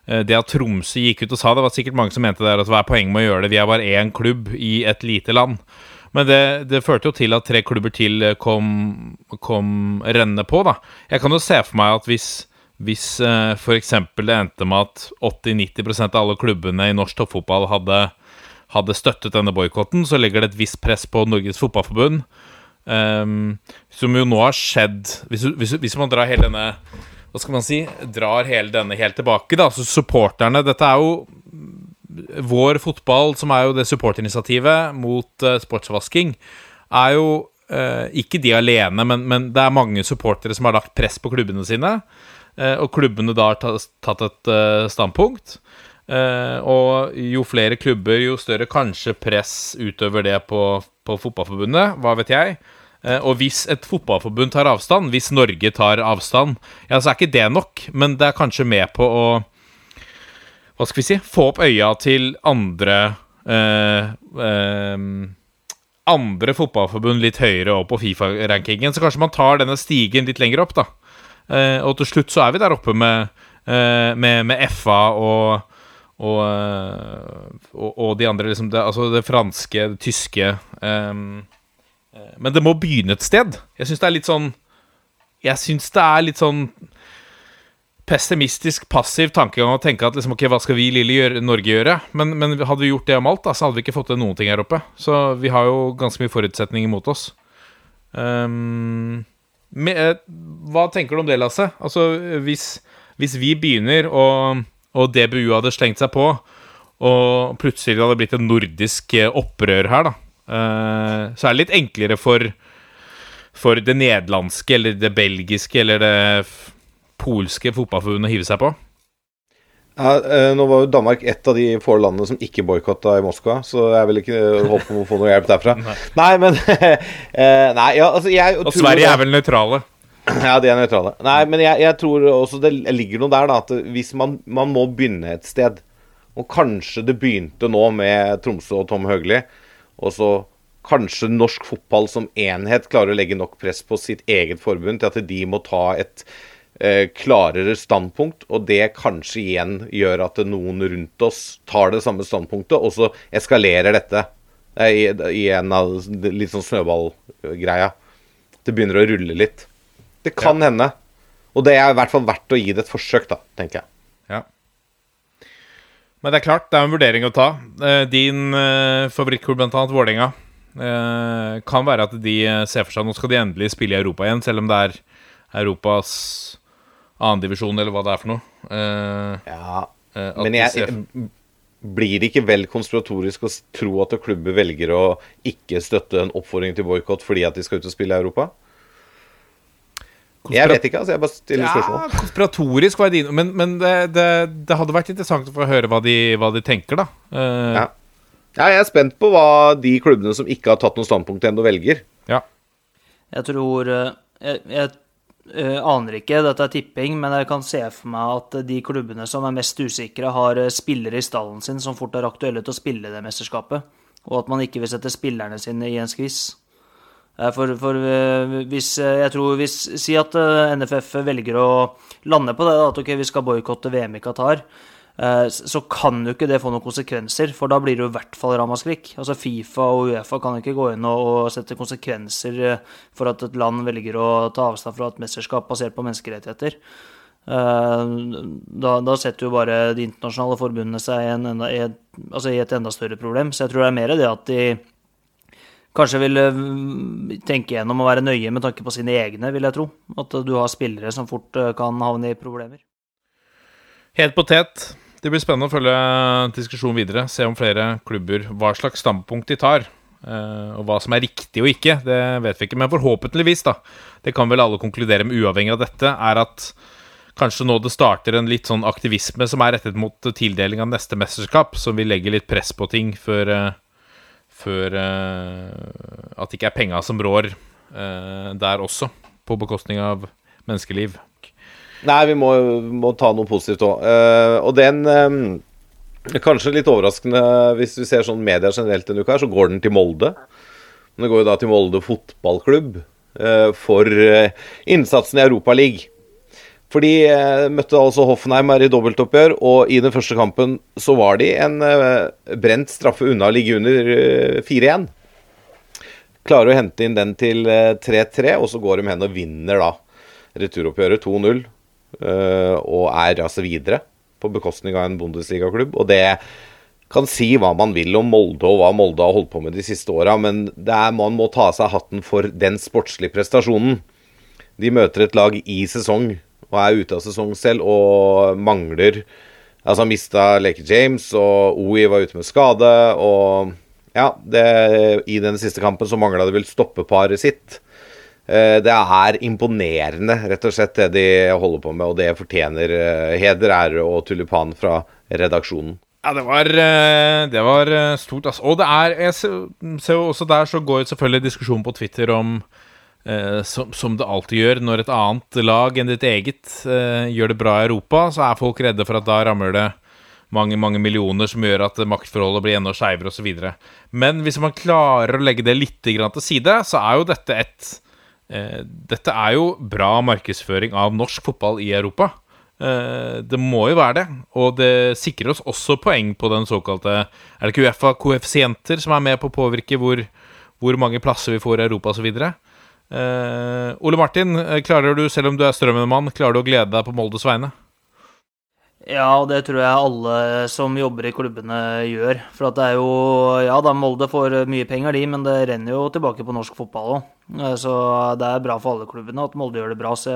eh, det at Tromsø gikk ut og sa det, var sikkert mange som mente det, at hva er poenget med å gjøre det? Vi er bare én klubb i et lite land. Men det, det førte jo til at tre klubber til eh, kom, kom rennende på, da. Jeg kan jo se for meg at hvis, hvis eh, f.eks. det endte med at 80-90% av alle klubbene i norsk toppfotball hadde, hadde støttet denne boikotten, så legger det et visst press på Norges Fotballforbund. Ehm, som jo nå har skjedd hvis, hvis, hvis man drar hele denne Hva skal man si? Drar hele denne helt tilbake, da. Så supporterne Dette er jo vår fotball, som er jo det supporterinitiativet mot uh, sportsvasking, er jo uh, ikke de alene, men, men det er mange supportere som har lagt press på klubbene sine. Uh, og klubbene da har ta- tatt et standpunkt. Eh, og jo flere klubber, jo større kanskje press utover det på, på fotballforbundet. Hva vet jeg. Eh, og hvis et fotballforbund tar avstand, hvis Norge tar avstand, ja, så er ikke det nok, men det er kanskje med på å hva skal vi si, få opp øya til andre eh, eh, Andre fotballforbund litt høyere opp på Fifa-rankingen. Så kanskje man tar denne stigen litt lenger opp, da. Eh, og til slutt så er vi der oppe med, eh, med, med FA og og, eh, og, og de andre, liksom det, Altså det franske, det tyske ehm, eh, Men det må begynne et sted. Jeg syns det er litt sånn Jeg syns det er litt sånn pessimistisk, passiv tankegang å tenke at liksom, ok, hva skal vi lille gjøre, Norge gjøre? Men, men hadde vi gjort det om alt, da, så hadde vi ikke fått til noen ting her oppe. Så vi har jo ganske mye forutsetninger mot oss. Um, med, eh, hva tenker du om det, Lasse? Altså, hvis, hvis vi begynner, og, og DBU hadde slengt seg på, og plutselig hadde det blitt et nordisk eh, opprør her, da, eh, så er det litt enklere for for det nederlandske eller det belgiske eller det polske fotballforbundet å hive seg på. Ja, eh, nå var jo Danmark et av de få landene som ikke boikotta i Moskva, så jeg vil ikke håpe om å få noe hjelp derfra. Nei, men eh, Nei, ja, altså jeg Og Sverige er vel nøytrale. Ja, de er nøytrale. Nei, men jeg, jeg tror også det ligger noe der, da. At hvis man, man må begynne et sted Og kanskje det begynte nå med Tromsø og Tom Høgli. Og så kanskje norsk fotball som enhet klarer å legge nok press på sitt eget forbund til at de må ta et eh, klarere standpunkt. Og det kanskje igjen gjør at noen rundt oss tar det samme standpunktet, og så eskalerer dette eh, i, i en av litt sånn snøballgreia. Det begynner å rulle litt. Det kan hende. Og det er i hvert fall verdt å gi det et forsøk, da, tenker jeg. Ja. Men det er klart, det er en vurdering å ta. Eh, Din eh, favorittklubb, blant annet Vålerenga, eh, kan være at de ser for seg Nå skal de endelig spille i Europa igjen, selv om det er Europas annendivisjon, eller hva det er for noe. Ja, at Men jeg, jeg, blir det ikke vel konspiratorisk å tro at klubber velger å ikke støtte en oppfordring til boikott fordi at de skal ut og spille i Europa? Jeg vet ikke, altså. Jeg bare stiller Ja, spørsmål. konspiratorisk var jeg Men, men det, det, det hadde vært interessant å få høre hva de, hva de tenker, da. Uh, Ja. Ja, jeg er spent på hva de klubbene som ikke har tatt noe standpunkt ennå, velger. ja. Jeg tror eh, Jeg, jeg uh, aner ikke, dette er tipping, men jeg kan se for meg at de klubbene som er mest usikre, har spillere i stallen sin som fort er aktuelle til å spille det mesterskapet. Og at man ikke vil sette spillerne sine i en skviss. Eh, For, for eh, hvis eh, Jeg tror hvis Si at NFF velger å lande på det, at okay, vi skal boikotte VM i Qatar. Så kan jo ikke det få noen konsekvenser, for da blir det jo i hvert fall ramaskrik. Altså Fifa og Uefa kan ikke gå inn og, sette konsekvenser for at et land velger å ta avstand fra et mesterskap basert på menneskerettigheter. Da, da setter jo bare de internasjonale forbundene seg i, en i, altså i et enda større problem. Så jeg tror det er mer det at de kanskje vil eh, tenke gjennom å være nøye med tanke på sine egne, vil jeg tro. At eh, du har spillere som fort eh, kan havne i problemer. Helt potet. Det blir spennende å følge diskusjonen videre. Se om flere klubber Hva slags standpunkt de tar. Og hva som er riktig og ikke, det vet vi ikke. Men forhåpentligvis, da, det kan vel alle konkludere med uavhengig av dette, er at kanskje nå det starter en litt sånn aktivisme som er rettet mot tildeling av neste mesterskap, som vil legge litt press på ting før, før uh, At det ikke er penga som rår uh, der også, på bekostning av menneskeliv. Nei, vi må, må ta noe positivt òg. og den Kanskje litt overraskende hvis vi ser sånn media generelt denne uka, så går den til Molde. Men det går jo da til Molde fotballklubb eh, for eh, innsatsen i Europaligaen. For de eh, møtte altså Hoffenheim her i dobbeltoppgjør, og i den første kampen så var de en brent straffe unna å ligge under 4-1. Klarer å hente inn den til 3-3, og så går de hen og vinner da returoppgjøret 2-0. Og er altså videre på bekostning av en Bundesliga-klubb. Og det kan si hva man vil om Molde og hva Molde har holdt på med de siste åra, men er, man må ta av seg hatten for den sportslige prestasjonen. De møter et lag i sesong og er ute av sesong selv og mangler Altså mista Leke James, og OI var ute med skade. Og ja, det, i den siste kampen så mangla det vel stoppeparet sitt. Eh, det er imponerende, rett og slett, det de holder på med. Og det fortjener eh, heder, ære og tulipan fra redaksjonen. Ja, det var, eh, det var stort, altså. Og det er Jeg ser jo også der så går selvfølgelig diskusjonen på Twitter om eh, som, som, det alltid gjør når et annet lag enn ditt eget uh, gjør det bra i Europa, så er folk redde for at da rammer det mange mange millioner som gjør at maktforholdet blir enda skeivere osv. Men hvis man klarer å legge det litt til side, så er jo dette et uh, dette er jo bra markedsføring av norsk fotball i Europa. Det må jo være det. Og det sikrer oss også poeng på den såkalte Er det ikke Uefa-koeffisienter som er med på å påvirke hvor, hvor mange plasser vi får i Europa osv.? Uh, Ole Martin, klarer du, selv om du er Strømmen-mann, klarer du å glede deg på Moldes vegne? Ja, og det tror jeg alle som jobber i klubbene gjør. For det er jo Ja da, Molde får mye penger, de, men det renner jo tilbake på norsk fotball òg. Eh, så det er bra for alle klubbene at Molde gjør det bra. Så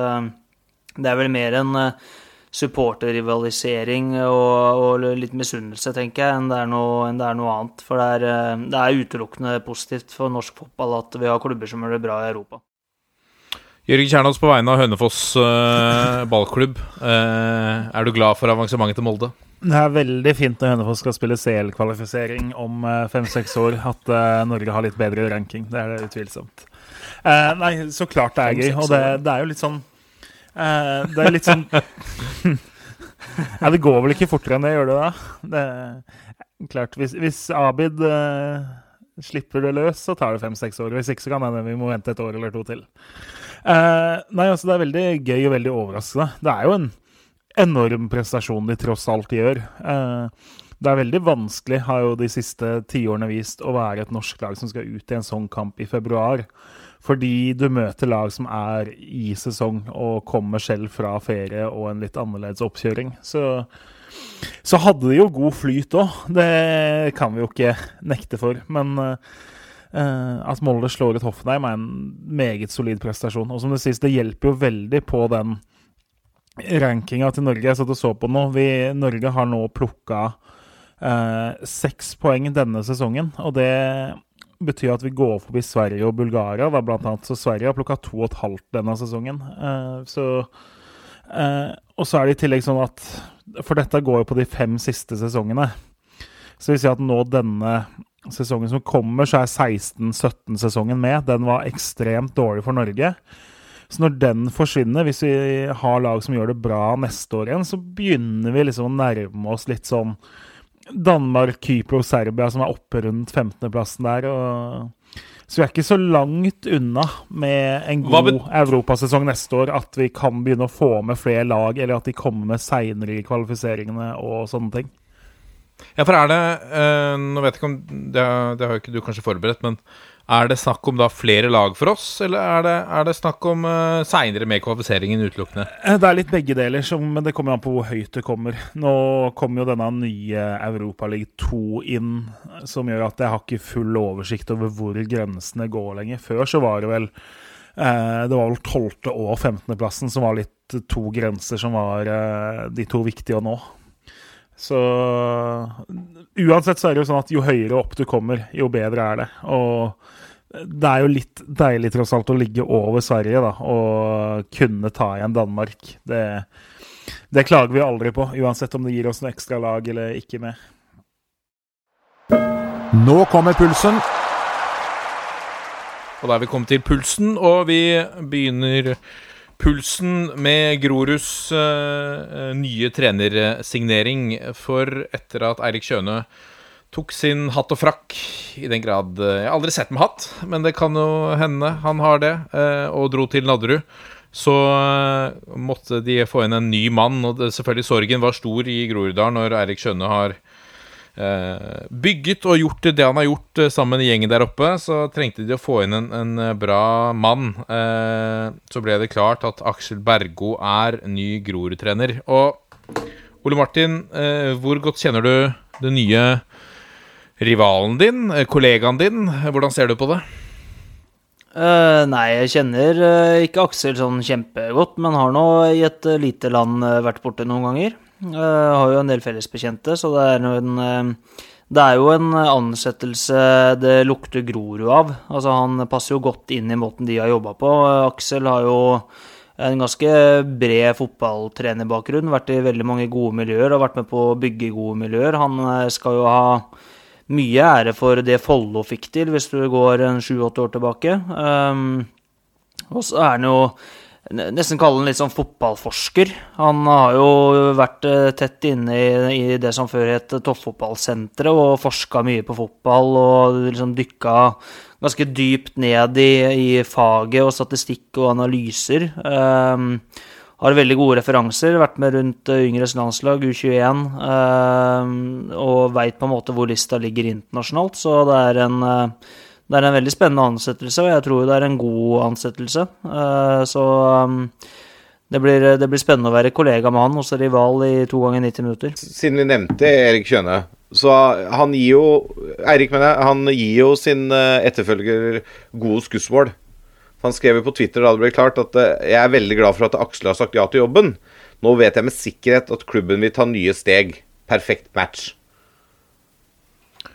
det er vel mer enn eh, supporterrivalisering og, og litt misunnelse, tenker jeg, enn det, noe, enn det er noe, annet. For det er, eh, det er utelukkende positivt for norsk fotball at vi har klubber som gjør det bra i Europa. Jørgen Kjernås på vegne av Hønefoss eh, ballklubb. Eh, er du glad for avansementet til Molde? Det er veldig fint når Hønefoss skal spille CL-kvalifisering om uh, fem-seks år, at Norge har litt bedre ranking. Det er det utvilsomt. nei, så klart det er gøy. Og det, det er jo litt sånn Det er litt sånn Nei, det går vel ikke fortere enn det, gjør det da? Det klart, Hvis, hvis Abid slipper det løs, så tar det fem-seks år. Hvis ikke så kan hende vi må vente et år eller to til. Uh, nei, altså Det er veldig gøy og veldig overraskende. Det er jo en enorm prestasjon de tross alt gjør. Uh, det er veldig vanskelig, har jo de siste tiårene vist, å være et norsk lag som skal ut i en sånn kamp i februar. Fordi du møter lag som er i sesong og kommer selv fra ferie og en litt annerledes oppkjøring. Så, så hadde de jo god flyt òg. Det kan vi jo ikke nekte for. Men uh, at Molde slår ut Hoffenheim, er en meget solid prestasjon. Og som det sies, det hjelper jo veldig på den rankinga til Norge. Jeg satt og så på nå. Vi, Norge har nå plukka uh, seks poeng denne sesongen. Og det betyr at vi går forbi Sverige og Bulgaria, da, blant annet. Så Sverige har plukka to og et halvt denne sesongen. Uh, så Og så er det i tillegg sånn at For dette går jo på de fem siste sesongene. Så vil si at nå denne sesongen som kommer, så er 16-17-sesongen med. Den var ekstremt dårlig for Norge. Så når den forsvinner, hvis vi har lag som gjør det bra neste år igjen, så begynner vi liksom å nærme oss litt sånn Danmark, Kypro, Serbia, som er oppe rundt 15.-plassen der. Og... Så vi er ikke så langt unna med en god europasesong neste år at vi kan begynne å få med flere lag, eller at de kommer med seinere i kvalifiseringene og sånne ting. Ja, for er det øh, Nå vet jeg ikke om det, det har ikke du kanskje forberedt, men er det snakk om da flere lag for oss, eller er det, er det snakk om uh, seinere med kvalifiseringen utelukkende? Eh, det er litt begge deler, men det kommer an på hvor høyt det kommer. Nå kommer jo denne nye Europaliga 2 inn, som gjør at jeg har ikke full oversikt over hvor grensene går lenger. Før så var det vel uh, Det var vel 12. og 15. plassen som var litt to grenser som var uh, de to viktige å nå. Så uansett så er det jo sånn at jo høyere opp du kommer, jo bedre er det. Og det er jo litt deilig tross alt å ligge over Sverige da, og kunne ta igjen Danmark. Det, det klager vi aldri på, uansett om det gir oss noe ekstra lag eller ikke med. Nå kommer pulsen. Og da er vi kommet til pulsen, og vi begynner pulsen med Groruds uh, nye trenersignering. For etter at Eirik Kjøne tok sin hatt og frakk, i den grad uh, Jeg har aldri sett med hatt, men det kan jo hende han har det, uh, og dro til Nadderud. Så måtte de få inn en ny mann, og det, selvfølgelig sorgen var stor i Groruddalen når Eirik Skjønne har Eh, bygget og gjort det han har gjort eh, sammen med gjengen der oppe, så trengte de å få inn en, en eh, bra mann. så ble det klart at Aksel Bergo er ny Grorud-trener. Og Ole Martin, hvor godt kjenner du det nye rivalen din, kollegaen din? Hvordan ser du på det? Uh, nei, jeg kjenner uh, ikke Aksel sånn kjempegodt, men har nå i et uh, lite land vært borte noen ganger. Har jo en del fellesbekjente, så det er, en, det er jo en ansettelse det lukter Grorud av. Altså, han passer jo godt inn i måten de har jobba på. Aksel har jo en ganske bred fotballtrenerbakgrunn, vært i veldig mange gode miljøer og vært med på å bygge gode miljøer. Han eh, skal jo ha mye ære for det Follo fikk til, hvis du går en sju-åtte år tilbake. Um, og så er han jo nesten kalle han litt sånn fotballforsker. Han har jo vært eh, tett inne i, i det som før het Toppfotballsenteret, og forska mye på fotball og liksom dykka ganske dypt ned i, i faget og statistikk og analyser. Um, har veldig gode referanser, vært med rundt yngres landslag, U21, um, og veit på en måte hvor lista ligger internasjonalt, så det er en uh, det er en veldig spennende ansettelse, og jeg tror det er en god ansettelse. Eh, så det blir, det blir spennende å være kollega med han, også rival i to ganger 90 minutter. Siden vi nevnte Erik Kjøne, så han gir jo Eirik, mener jeg, han gir jo sin eh, etterfølger gode skussmål. Han skrev jo på Twitter da det ble klart at eh, jeg er veldig glad for at Aksel har sagt ja til jobben. Nå vet jeg med sikkerhet at klubben vil ta nye steg. Perfekt match.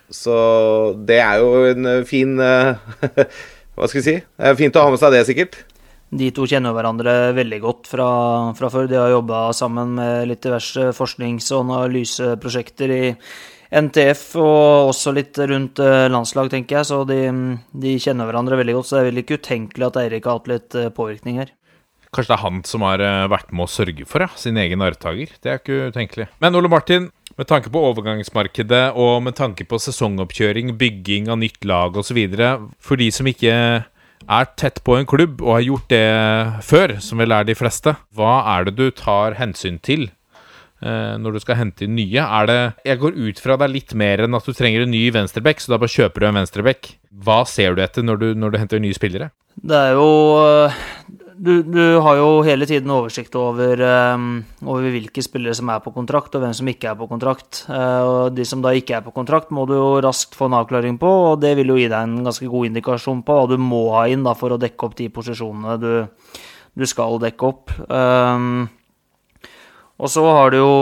Så det er jo en eh, fin eh, Hva skal vi si? Det er fint å ha med seg det, sikkert. De to kjenner hverandre veldig godt fra, fra før. De har jobba sammen med litt diverse forsknings- og analyseprosjekter i NTF og også litt rundt eh, landslag, tenker jeg. Så de, de kjenner hverandre veldig godt. Så det er vel ikke utenkelig at Eirik har hatt litt påvirkning her. Kanskje det er han som har vært med å sørge for ja, sin egen arvtaker. Det er ikke utenkelig. Men Ole Martin, med tanke på overgangsmarkedet og med tanke på sesongoppkjøring, bygging av nytt lag osv. For de som ikke er tett på en klubb og har gjort det før, som vel er de fleste, hva er det du tar hensyn til eh, når du skal hente inn nye? Er det Jeg går ut fra det er litt mer enn at du trenger en ny venstreback, så da bare kjøper du en venstreback. Hva ser du etter når du, når du henter nye spillere? Det er jo du, du, har jo hele tiden oversikt over, um, over, hvilke spillere som er på kontrakt, og hvem som ikke er på kontrakt. Og De som da ikke er på kontrakt, må du jo raskt få en avklaring på, og det vil jo gi deg en ganske god indikasjon på hva du må ha inn da, for å dekke opp de posisjonene du, du skal dekke opp. Um, og så har du jo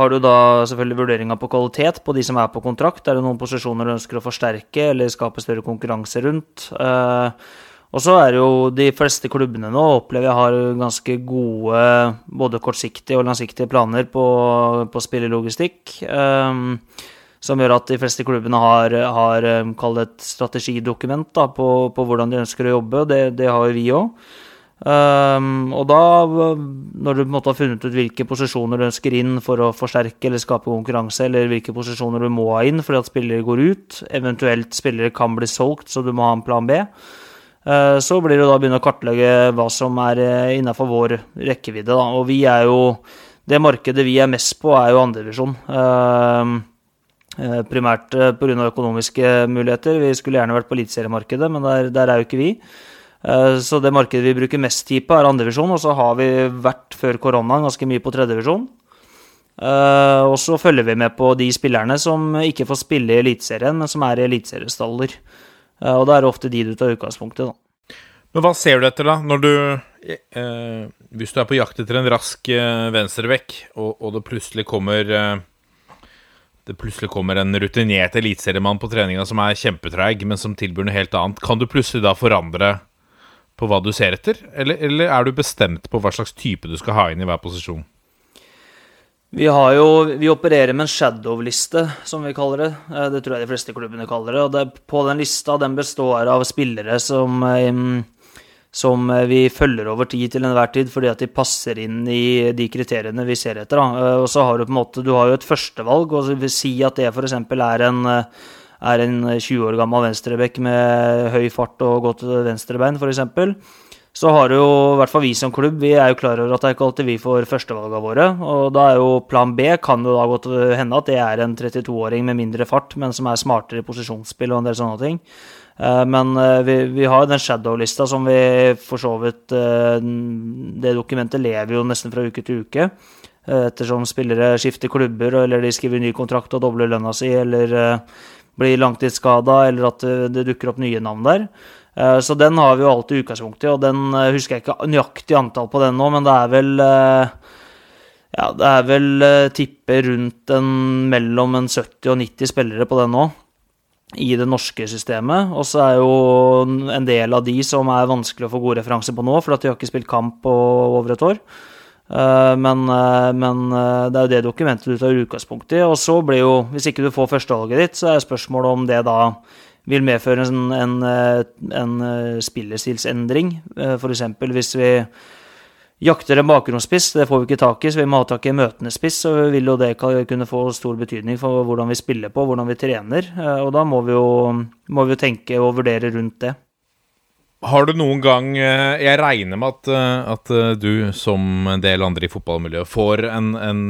har du da selvfølgelig vurderinga på kvalitet på de som er på kontrakt. Er det noen posisjoner du ønsker å forsterke eller skape større konkurranse rundt? Uh, og så er det jo de fleste klubbene nå opplever jeg har ganske gode både kortsiktige og langsiktige planer på, på spillelogistikk. Um, som gjør at de fleste klubbene har, har um, kall det et strategidokument da, på, på, hvordan de ønsker å jobbe. Det, det har jo vi òg. Um, og da, når du på en måte har funnet ut hvilke posisjoner du ønsker inn for å forsterke eller skape konkurranse, eller hvilke posisjoner du må ha inn fordi at spillere går ut, eventuelt spillere kan bli solgt, så du må ha en plan B, uh, så blir det da å begynne å kartlegge hva som er eh, innafor vår rekkevidde. Da. Og vi er jo Det markedet vi er mest på, er jo andredivisjon. Uh, primært pga. økonomiske muligheter. Vi skulle gjerne vært på eliteseriemarkedet, men der, der, er jo ikke vi. Så det markedet vi bruker mest tid på, er andredivisjon. Og så har vi vært før koronaen ganske mye på tredjedivisjon. Og så følger vi med på de spillerne som ikke får spille i Eliteserien, men som er i eliteseriestaller. Eh, og da er det ofte de du tar utgangspunkt i, da. Men hva ser du etter, da, når du eh, Hvis du er på jakt etter en rask eh, venstrevekk, og, og, det plutselig kommer eh, det plutselig kommer en rutinert eliteseriemann på treninga som er kjempetreig, men som tilbyr noe helt annet. Kan du plutselig da forandre på hva du ser etter, eller, eller er du bestemt på hva slags type du skal ha inn i hver posisjon? Vi, har jo, vi opererer med en shadow-liste, som vi kaller det. Eh, det tror jeg de fleste klubbene kaller det. Og det, på den lista den består av spillere som, eh, som vi følger over tid til enhver tid, fordi at de passer inn i de kriteriene vi ser etter. Da. Eh, og så har du på en måte du har jo et førstevalg, og si at det f.eks. er en er en 20 år gammel venstrebekk med høy fart og godt venstrebein, f.eks så har jo i hvert fall vi som klubb vi er jo klar over at det er ikke alltid vi får førstevalgene våre. Og da er jo plan B kan jo da godt hende at det er en 32-åring med mindre fart, men som er smartere i posisjonsspill og en del sånne ting. Eh, men eh, vi, vi har jo den shadow-lista som vi for så vidt eh, Det dokumentet lever jo nesten fra uke til uke. Ettersom spillere skifter klubber, eller de skriver ny kontrakt og dobler lønna si, eller blir langtidsskada, eller at det dukker opp nye navn der. Eh, så den har vi jo alltid i, og den eh, husker jeg ikke nøyaktig antall på den nå, men det er vel eh, ja, det er vel tipper rundt en, mellom en 70 og 90 spillere på den nå, i det norske systemet. Og så er jo en del av de som er vanskelig å få gode referanser på nå, for at de har ikke spilt kamp på over et år. Men, men, det er jo det dokumentet du tar utgangspunkt i. Og så blir jo, hvis ikke du får førstevalget ditt, så er spørsmålet om det da vil medføre en, en, eh, en eh, spillestilsendring. Eh, F.eks. hvis vi jakter en bakgrunnsspiss, det får vi ikke tak i, så vi må ha tak i en møtende spiss, så vil jo det kunne få stor betydning for hvordan vi spiller på, hvordan vi trener. Og da må vi jo, må vi jo tenke og vurdere rundt det. Har du noen gang eh, Jeg regner med at, eh, at, eh, du, som en del andre i fotballmiljøet, får en, en,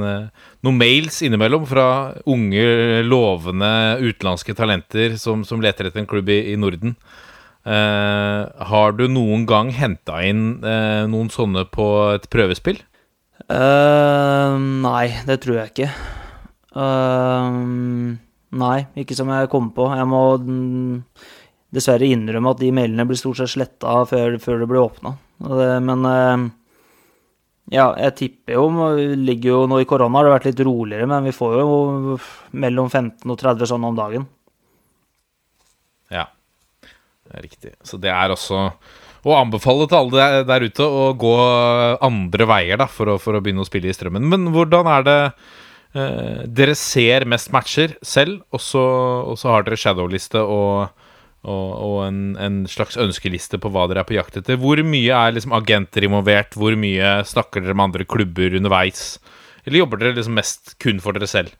noen mails innimellom fra unge, lovende utenlandske talenter som, som leter etter en klubb i, i Norden. Eh, har du noen gang henta inn eh, noen sånne på et prøvespill? Uh, nei, det tror jeg ikke. Uh, nei, ikke som jeg kommer på. Jeg må dessverre innrømme at de mailene blir stort sett sletta før, før, det blir åpna. Men eh, ja, jeg tipper jo ligger jo Nå i korona har det vært litt roligere, men vi får jo mellom 15 og 30 sånne om dagen. Ja, det er riktig. Så det er også å anbefale til alle der ute å gå andre veier da, for å, for å begynne å spille i strømmen. Men hvordan er det eh, Dere ser mest matcher selv, og så, har dere shadowliste og og, og en, en, slags ønskeliste på hva dere er på jakt etter. Hvor mye er liksom agenter involvert? Hvor mye snakker dere med andre klubber underveis? Eller jobber dere liksom mest kun for dere selv?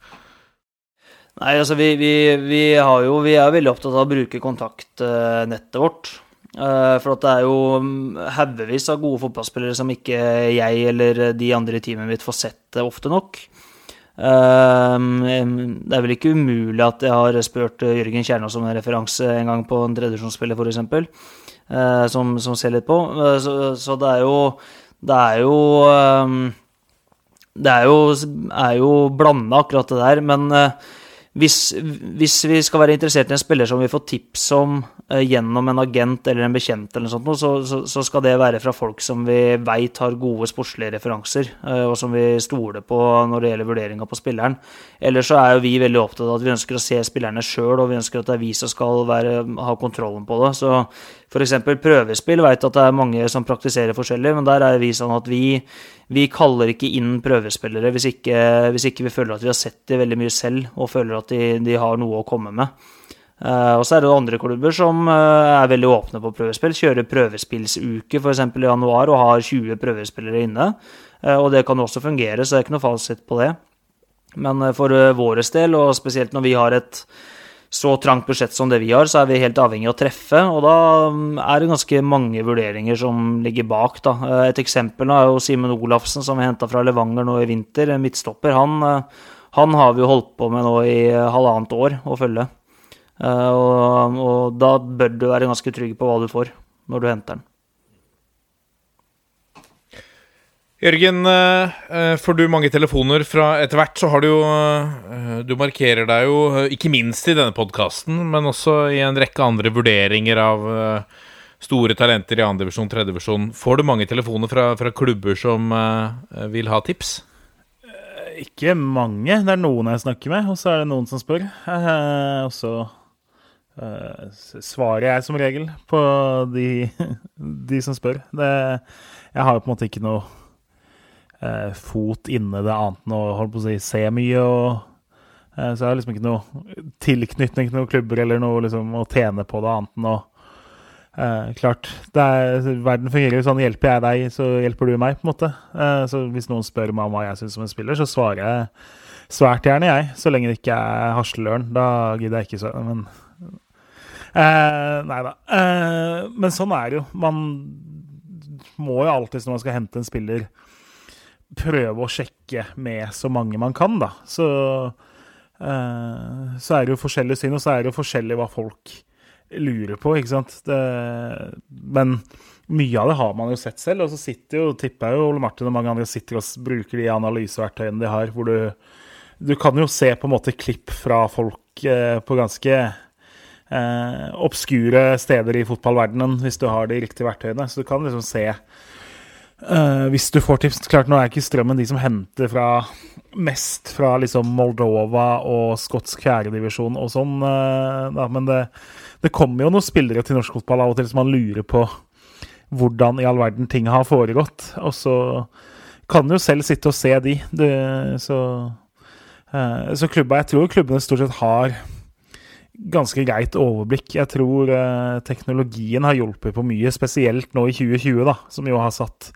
Nei, altså vi, vi, vi, jo, vi er veldig opptatt av å bruke kontaktnettet vårt. Eh, for det er jo mm, haugevis av gode fotballspillere som ikke jeg eller de andre i teamet mitt får sett ofte nok. Ehm, det er vel ikke umulig at jeg har spurt Jørgen Kjernås om en referanse en gang på en tredjevisjonsspiller, f.eks., uh, som, som ser litt på. Eh, så, så, det er jo Det er jo ehm, Det er jo, er jo blanda, akkurat det der. Men hvis, hvis, vi skal være interessert i en spiller som vi får tips om eh, gjennom en agent eller en bekjent, eller noe sånt, så, så, så, skal det være fra folk som vi veit har gode sportslige referanser, eh, og som vi stoler på når det gjelder vurderinga på spilleren. Ellers så er jo vi veldig opptatt av at vi ønsker å se spillerne sjøl, og vi ønsker at det er vi som skal være, ha kontrollen på det. Så f.eks. prøvespill veit at det er mange som praktiserer forskjellig, men der er vi sånn at vi, vi kaller ikke inn prøvespillere hvis ikke, hvis ikke, vi føler at vi har sett det veldig mye selv, og føler at de, de har noe å komme med. Uh, og så er det andre klubber som uh, er veldig åpne på prøvespill. Kjører prøvespillsuke f.eks. i januar og har 20 prøvespillere inne. Uh, og det kan også fungere, så det er ikke noe fasit på det. Men for vår del, og spesielt når vi har et så trangt budsjett som det vi har, så er vi helt avhengig av å treffe. Og da mm, er det ganske mange vurderinger som ligger bak. Da. Eh, et eksempel er jo Simen Olafsen, som vi henta fra Levanger nå i vinter. Midtstopper. Han, eh, han, har vi jo holdt på med nå i halvannet år å følge. Eh, og, og da bør du være ganske trygg på hva du får når du henter den. Jørgen, eh, eh, får du mange telefoner fra Etter hvert så har du jo Du markerer deg jo ikke minst i denne podkasten, men også i en rekke andre vurderinger av store talenter i 2. divisjon, 3. divisjon. Får du mange telefoner fra, fra klubber som vil ha tips? Ikke mange. Det er noen jeg snakker med, og så er det noen som spør. Eh, og så svarer jeg som regel på de, de som spør. Det, jeg har jo på en måte ikke noe eh, fot inne det annet enn å holde på å si, se mye. og eh, Så jeg har liksom ikke noe tilknytning til noen klubber eller noe liksom, å tjene på det annet enn å Eh, klart. Er, verden fungerer jo sånn. Hjelper jeg deg, så hjelper du meg, på en måte. Eh, så hvis noen spør meg om hva jeg syns om en spiller, så svarer jeg svært gjerne, jeg. Så lenge det ikke er Hasleløren. Da gidder jeg ikke så Men eh, Nei da. Eh, men sånn er det jo. Man må jo alltid, når man skal hente en spiller, prøve å sjekke med så mange man kan, da. Så, eh, så er det jo forskjellig syn, og så er det jo forskjellig hva folk lurer på, ikke sant. Det, men mye av det har man jo sett selv. Og så sitter jo, tipper jeg jo Ole Martin og mange andre sitter og bruker de analyseverktøyene de har, hvor du Du kan jo se på en måte klipp fra folk på ganske eh, obskure steder i fotballverdenen, hvis du har de riktige verktøyene. Så du kan liksom se eh, hvis du får tips Klart, nå er ikke Strømmen de som henter fra mest fra liksom Moldova og skotsk fjerdedivisjon og sånn, uh, men det, det kommer jo noen spillere til norsk fotball av og til som man lurer på hvordan i all verden ting har foregått. Og så kan du jo selv sitte og se de. Det, så, uh, så klubba, jeg tror klubbene stort sett har ganske greit overblikk. Jeg tror eh, teknologien har hjulpet på mye, spesielt nå i 2020, da, som jo har satt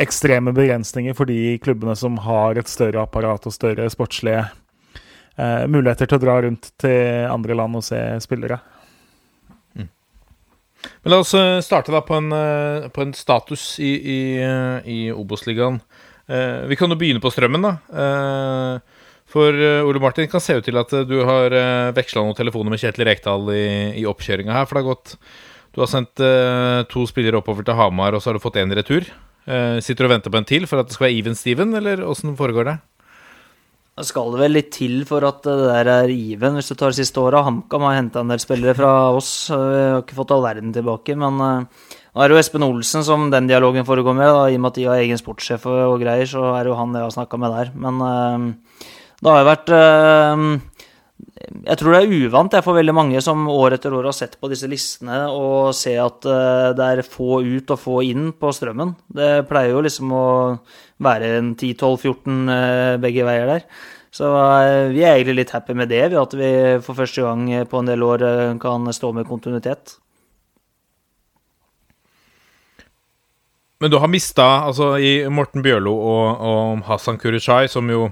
ekstreme begrensninger for de klubbene som har et større apparat og større sportslige eh, muligheter til å dra rundt til andre land og se spillere. Men la oss eh, starte da på en, eh, på en status i, i, eh, i Obos-ligaen. Vi kan jo begynne på strømmen, da. For Ole Martin, kan se ut til at du har veksla noen telefoner med Kjetil Rekdal i, i oppkjøringa her. For det har gått Du har sendt to spillere oppover til Hamar, og så har du fått én retur. Sitter du og venter på en til for at det skal være even Steven, eller åssen foregår det? Det skal det vel litt til for at det der er even, hvis du tar siste åra. HamKam har henta en del spillere fra oss. Vi har ikke fått all verden tilbake. Men uh, nå er det jo Espen Olsen som den dialogen foregår med. Da, I og med at de har egen sportssjef og, greier, så er det jo han jeg har snakka med der. Men uh, det har jo vært uh, jeg tror det er uvant for veldig mange som år etter år har sett på disse listene og ser at det er få ut og få inn på strømmen. Det pleier jo liksom å være en 10-12-14 begge veier der. Så vi er egentlig litt happy med det, ved at vi for første gang på en del år kan stå med kontinuitet. Men du har mista, altså i Morten Bjørlo og, og Hassan Kuruchai, som jo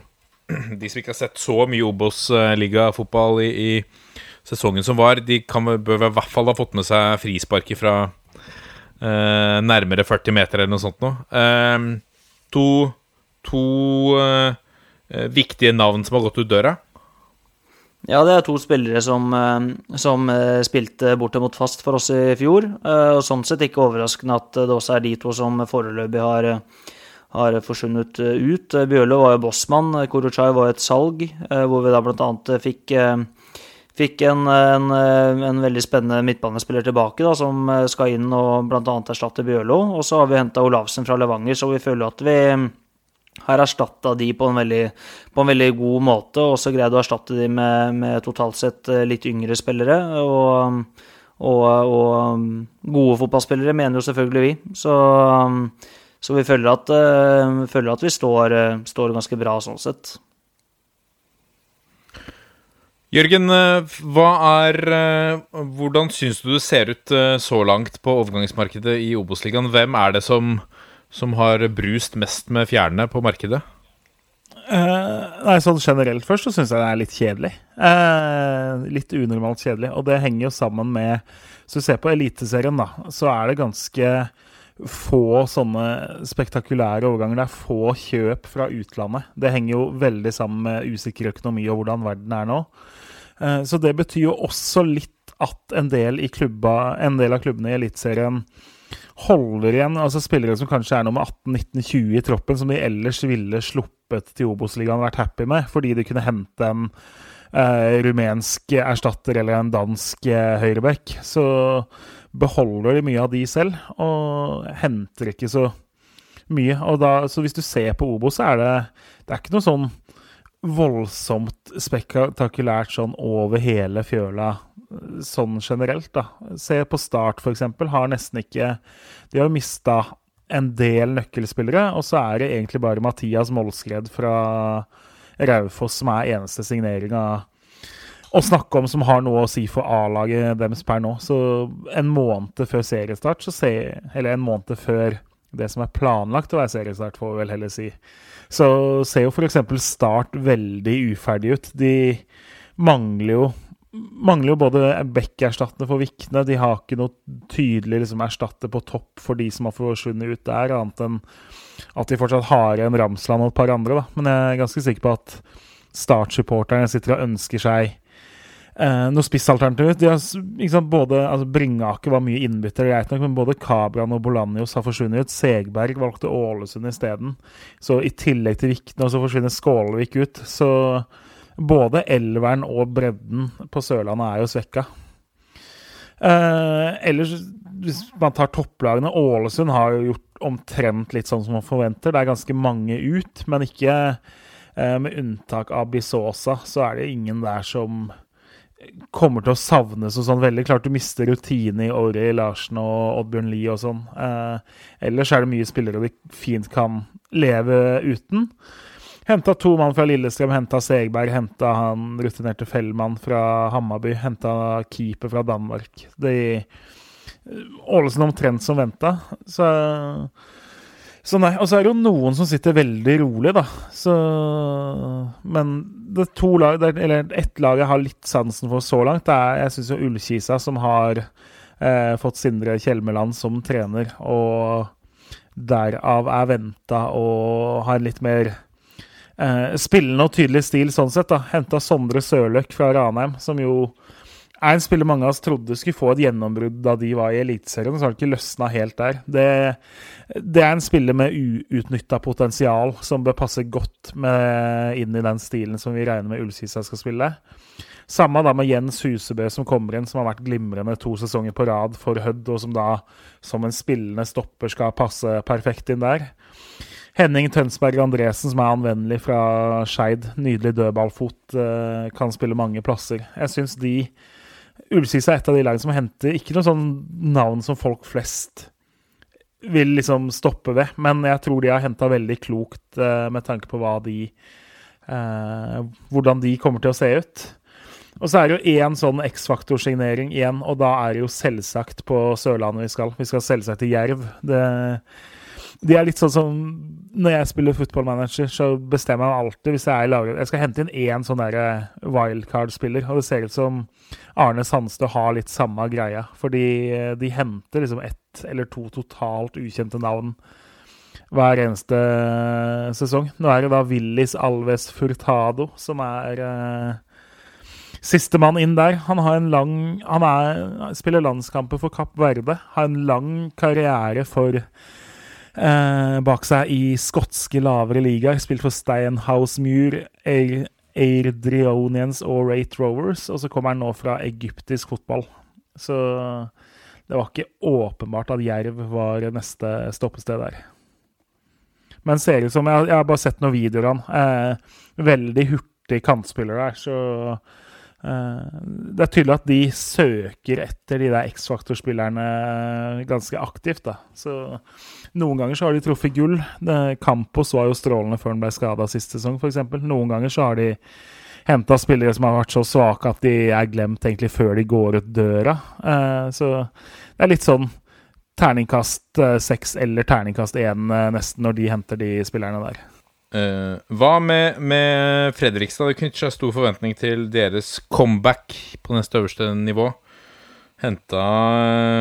de som ikke har sett så mye Obos-ligafotball i, i, sesongen som var, de kan, bør i hvert fall ha fått med seg frisparket fra eh, nærmere 40 meter eller noe sånt noe. Eh, to to eh, viktige navn som har gått ut døra. Ja, det er to spillere som, eh, som eh, spilte bortimot fast for oss i fjor. Og sånn sett ikke overraskende at det også er de to som foreløpig har har forsvunnet eh, ut. Bjørlo var jo bossmann, Korochai var et salg, eh, hvor vi da bl.a. fikk, eh, fikk en, en, en, veldig spennende midtbanespiller tilbake, da, som skal inn og bl.a. erstatte Bjørlo. Og så har vi henta Olavsen fra Levanger, så vi føler at vi har erstatta de på en, veldig, på en veldig god måte, og også greid å erstatte de med, med totalt sett litt yngre spillere. og og, og, gode fotballspillere, mener jo selvfølgelig vi. Så så vi føler at, uh, føler at vi står, uh, står, ganske bra sånn sett. Jørgen, eh, hva er Hvordan syns du det ser ut så langt på overgangsmarkedet i Obos-ligaen? Hvem er det som, som har brust mest med fjærene på markedet? Uh, nei, sånn Generelt først så syns jeg det er litt kjedelig. Uh, litt unormalt kjedelig. Og det henger jo sammen med Hvis du ser på Eliteserien, da, så er det ganske få sånne spektakulære overganger. Det er få kjøp fra utlandet. Det henger jo veldig sammen med usikker økonomi og hvordan verden er nå. Eh, så det betyr jo også litt at en del, klubba, en del av klubbene i Eliteserien holder igjen altså spillere som kanskje er nummer 18-19-20 i troppen, som de ellers ville sluppet til Obos-ligaen vært happy med, fordi de kunne hente en eh, rumensk erstatter eller en dansk eh, høyrebekk. Så beholder de mye av de selv, og henter ikke så mye. Da, så hvis du ser på Obo, så er det, det er ikke noe sånn voldsomt spektakulært sånn over hele fjøla sånn generelt, da. Se på Start, for eksempel, har nesten ikke De har mista en del nøkkelspillere, og så er det egentlig bare Mathias Målskred fra Raufoss som er eneste signeringa å snakke om som har noe å si for A-laget deres per nå. Så en måned før seriestart, så se, eller en måned før det som er planlagt å være seriestart, får vi vel heller si, så ser jo f.eks. Start veldig uferdig ut. De mangler jo mangler jo både Beck-erstattende for Vikne. De har ikke noe tydelig liksom, erstatter på topp for de som har forsvunnet ut der, annet enn at de fortsatt har igjen Ramsland og et par andre. Da. Men jeg er ganske sikker på at Start-supporterne sitter og ønsker seg eh, noe spissalternativ. De både, altså Bringaker var mye innbytter, greit nok, men både Kabran og Bolanjos har forsvunnet ut. Segberg valgte Ålesund isteden. Så i tillegg til Vikne, så forsvinner Skålevik ut. Så både elveren og bredden på Sørlandet er jo svekka. Eh, ellers, hvis man tar topplagene Ålesund har jo gjort omtrent litt sånn som man forventer. Det er ganske mange ut, men ikke eh, Med unntak av Bisosa, så er det ingen der som kommer til å savnes og sånn veldig. Klart du mister rutine i Ori Larsen og Oddbjørn Lie og sånn. Eh, ellers er det mye spillere de fint kan leve uten. Henta to mann fra Lillestrøm, henta Segberg, henta han rutinerte Fellmann fra Hammarby, henta keeper fra Danmark. De Ålesund omtrent som venta. Så, så nei. Og så er det jo noen som sitter veldig rolig, da. Så Men det to lag, eller ett lag jeg har litt sansen for så langt, det er jeg syns jo Ullkisa, som har eh, fått Sindre Kjelmeland som trener, og derav er venta å ha en litt mer eh, spillende og tydelig stil sånn sett. da. Henta Sondre Sørløk fra Ranheim, som jo er en spiller mange av oss trodde skulle få et gjennombrudd da de var i Eliteserien. Så har det ikke løsna helt der. Det, det, er en spiller med uutnytta potensial som bør passe godt med, inn i den stilen som vi regner med Ullkisa skal spille. Samme da med Jens Husebø som kommer inn, som har vært glimrende to sesonger på rad for Hødd, og som da som en spillende stopper skal passe perfekt inn der. Henning Tønsberg Andresen, som er anvendelig fra Skeid. Nydelig dødballfot. Eh, kan spille mange plasser. Jeg syns de Ullskisa er et av de lagene som henter ikke noe sånn navn som folk flest vil liksom stoppe ved, men jeg tror de har henta veldig klokt uh, med tanke på hva de uh, Hvordan de kommer til å se ut. Og så er det jo én sånn X-faktor-signering igjen, og da er det jo selvsagt på Sørlandet vi skal. Vi skal selvsagt til Jerv. Det de er litt sånn som Når jeg spiller footballmanager, så bestemmer jeg alltid hvis jeg er i laget Jeg skal hente inn én sånn eh, wildcard-spiller, og det ser ut som Arne Sandstø har litt samme greia. Fordi eh, de henter liksom ett eller to totalt ukjente navn hver eneste eh, sesong. Nå er det da Willis Alves Furtado som er uh, Sistemann inn der. Han har en lang Han er, spiller landskamper for Kapp Verde. Har en lang karriere for eh, bak seg i skotske lavere ligaer. Spilt for Steinhouse Muir, Airdrionians og Rate Rovers. Og så kommer han nå fra egyptisk fotball. Så det var ikke åpenbart at Jerv var neste stoppested der. Men ser ut som Jeg, jeg har bare sett noen videoer av han. Eh, veldig hurtig kantspiller der, så Eh, det er tydelig at de søker etter de der X-faktor-spillerne ganske aktivt. da. Så Noen ganger så har de truffet gull. Campos var jo strålende før han ble skada sist sesong, f.eks. Noen ganger så har de henta spillere som har vært så svake at de er glemt egentlig før de går ut døra. Eh, så det er litt sånn terningkast eh, seks eller terningkast én nesten når de henter de spillerne der. Hva med, med, Fredrikstad? Det knytter seg stor forventning til deres comeback på neste øverste nivå. Henta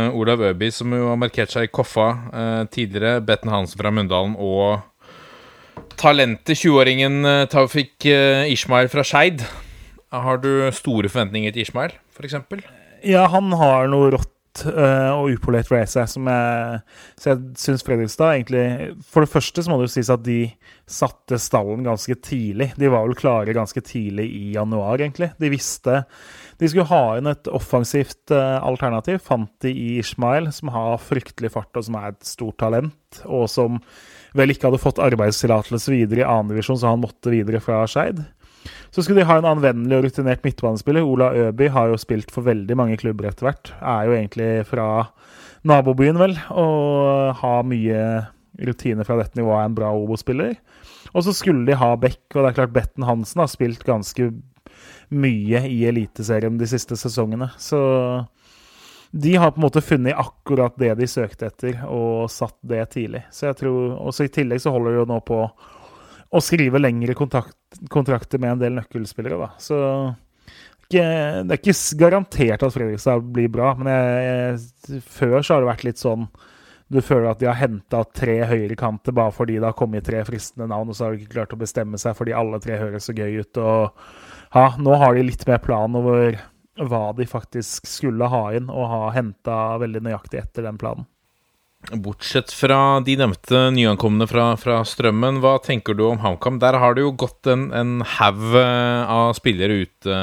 uh, Olav Øby, som jo har markert seg i Koffa eh, tidligere. Betten Hansen fra Mundalen og talentet 20-åringen eh, Taufik Ishmael fra Skeid. Har du store forventninger til Ishmael, f.eks.? Ja, han har noe rått eh, og upolert race, som jeg, så jeg syns Fredrikstad egentlig For det første så må det jo sies at de satte stallen ganske tidlig. De var vel klare ganske tidlig i januar, egentlig. De visste de skulle ha inn et offensivt uh, alternativ. Fant de i Ishmael, som har fryktelig fart, og som er et stort talent. Og som vel ikke hadde fått arbeidstillatelse videre i annendivisjon, så han måtte videre fra Skeid. Så skulle de ha en anvendelig og rutinert midtbanespiller. Ola Øby har jo spilt for veldig mange klubber etter hvert. Er jo egentlig fra nabobyen, vel, og har mye rutine fra dette nivået. Er en bra Obo-spiller. Og så skulle de ha Beck, og det er klart Betten Hansen har spilt ganske mye i Eliteserien de siste sesongene. Så de har på en måte funnet akkurat det de søkte etter, og satt det tidlig. Så jeg tror, også I tillegg så holder de jo nå på å skrive lengre kontakt, kontrakter med en del nøkkelspillere. da. Så det er ikke garantert at Fredrikstad blir bra, men jeg, før så har det vært litt sånn Du føler at de har henta tre høyrekanter bare fordi det har kommet tre fristende navn, og så har de ikke klart å bestemme seg fordi alle tre høres så gøy ut. og ja, Nå har de litt mer plan over hva de faktisk skulle ha inn, og har henta veldig nøyaktig etter den planen. Bortsett fra de nevnte nyankomne fra, fra, Strømmen, hva tenker du om HamKam? Der har det jo gått en, en haug eh, av spillere ute,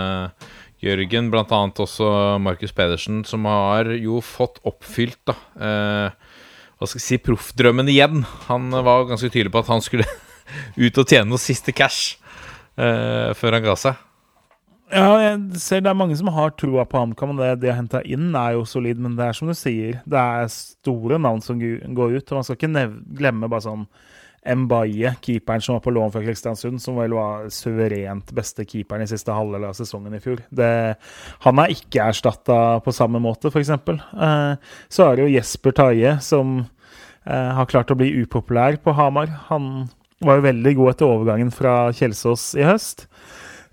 Jørgen. Blant annet også Markus Pedersen, som har jo fått oppfylt da, eh, hva skal jeg si, proffdrømmen igjen. Han var ganske tydelig på at han skulle ut og tjene noe siste cash eh, før han ga seg. Ja, jeg ser det er mange som har troa på HamKam. Det de har henta inn, er jo solid, men det er som du sier, det er store navn som går ut. Og man skal ikke glemme bare sånn Mbaye, keeperen som var på lån fra Kristiansund, som vel var suverent beste keeperen i siste halvdel av sesongen i fjor. Det, han er ikke erstatta på samme måte, f.eks. Eh, så er det jo Jesper Taie, som eh, har klart å bli upopulær på Hamar. Han var jo veldig god etter overgangen fra Kjelsås i høst.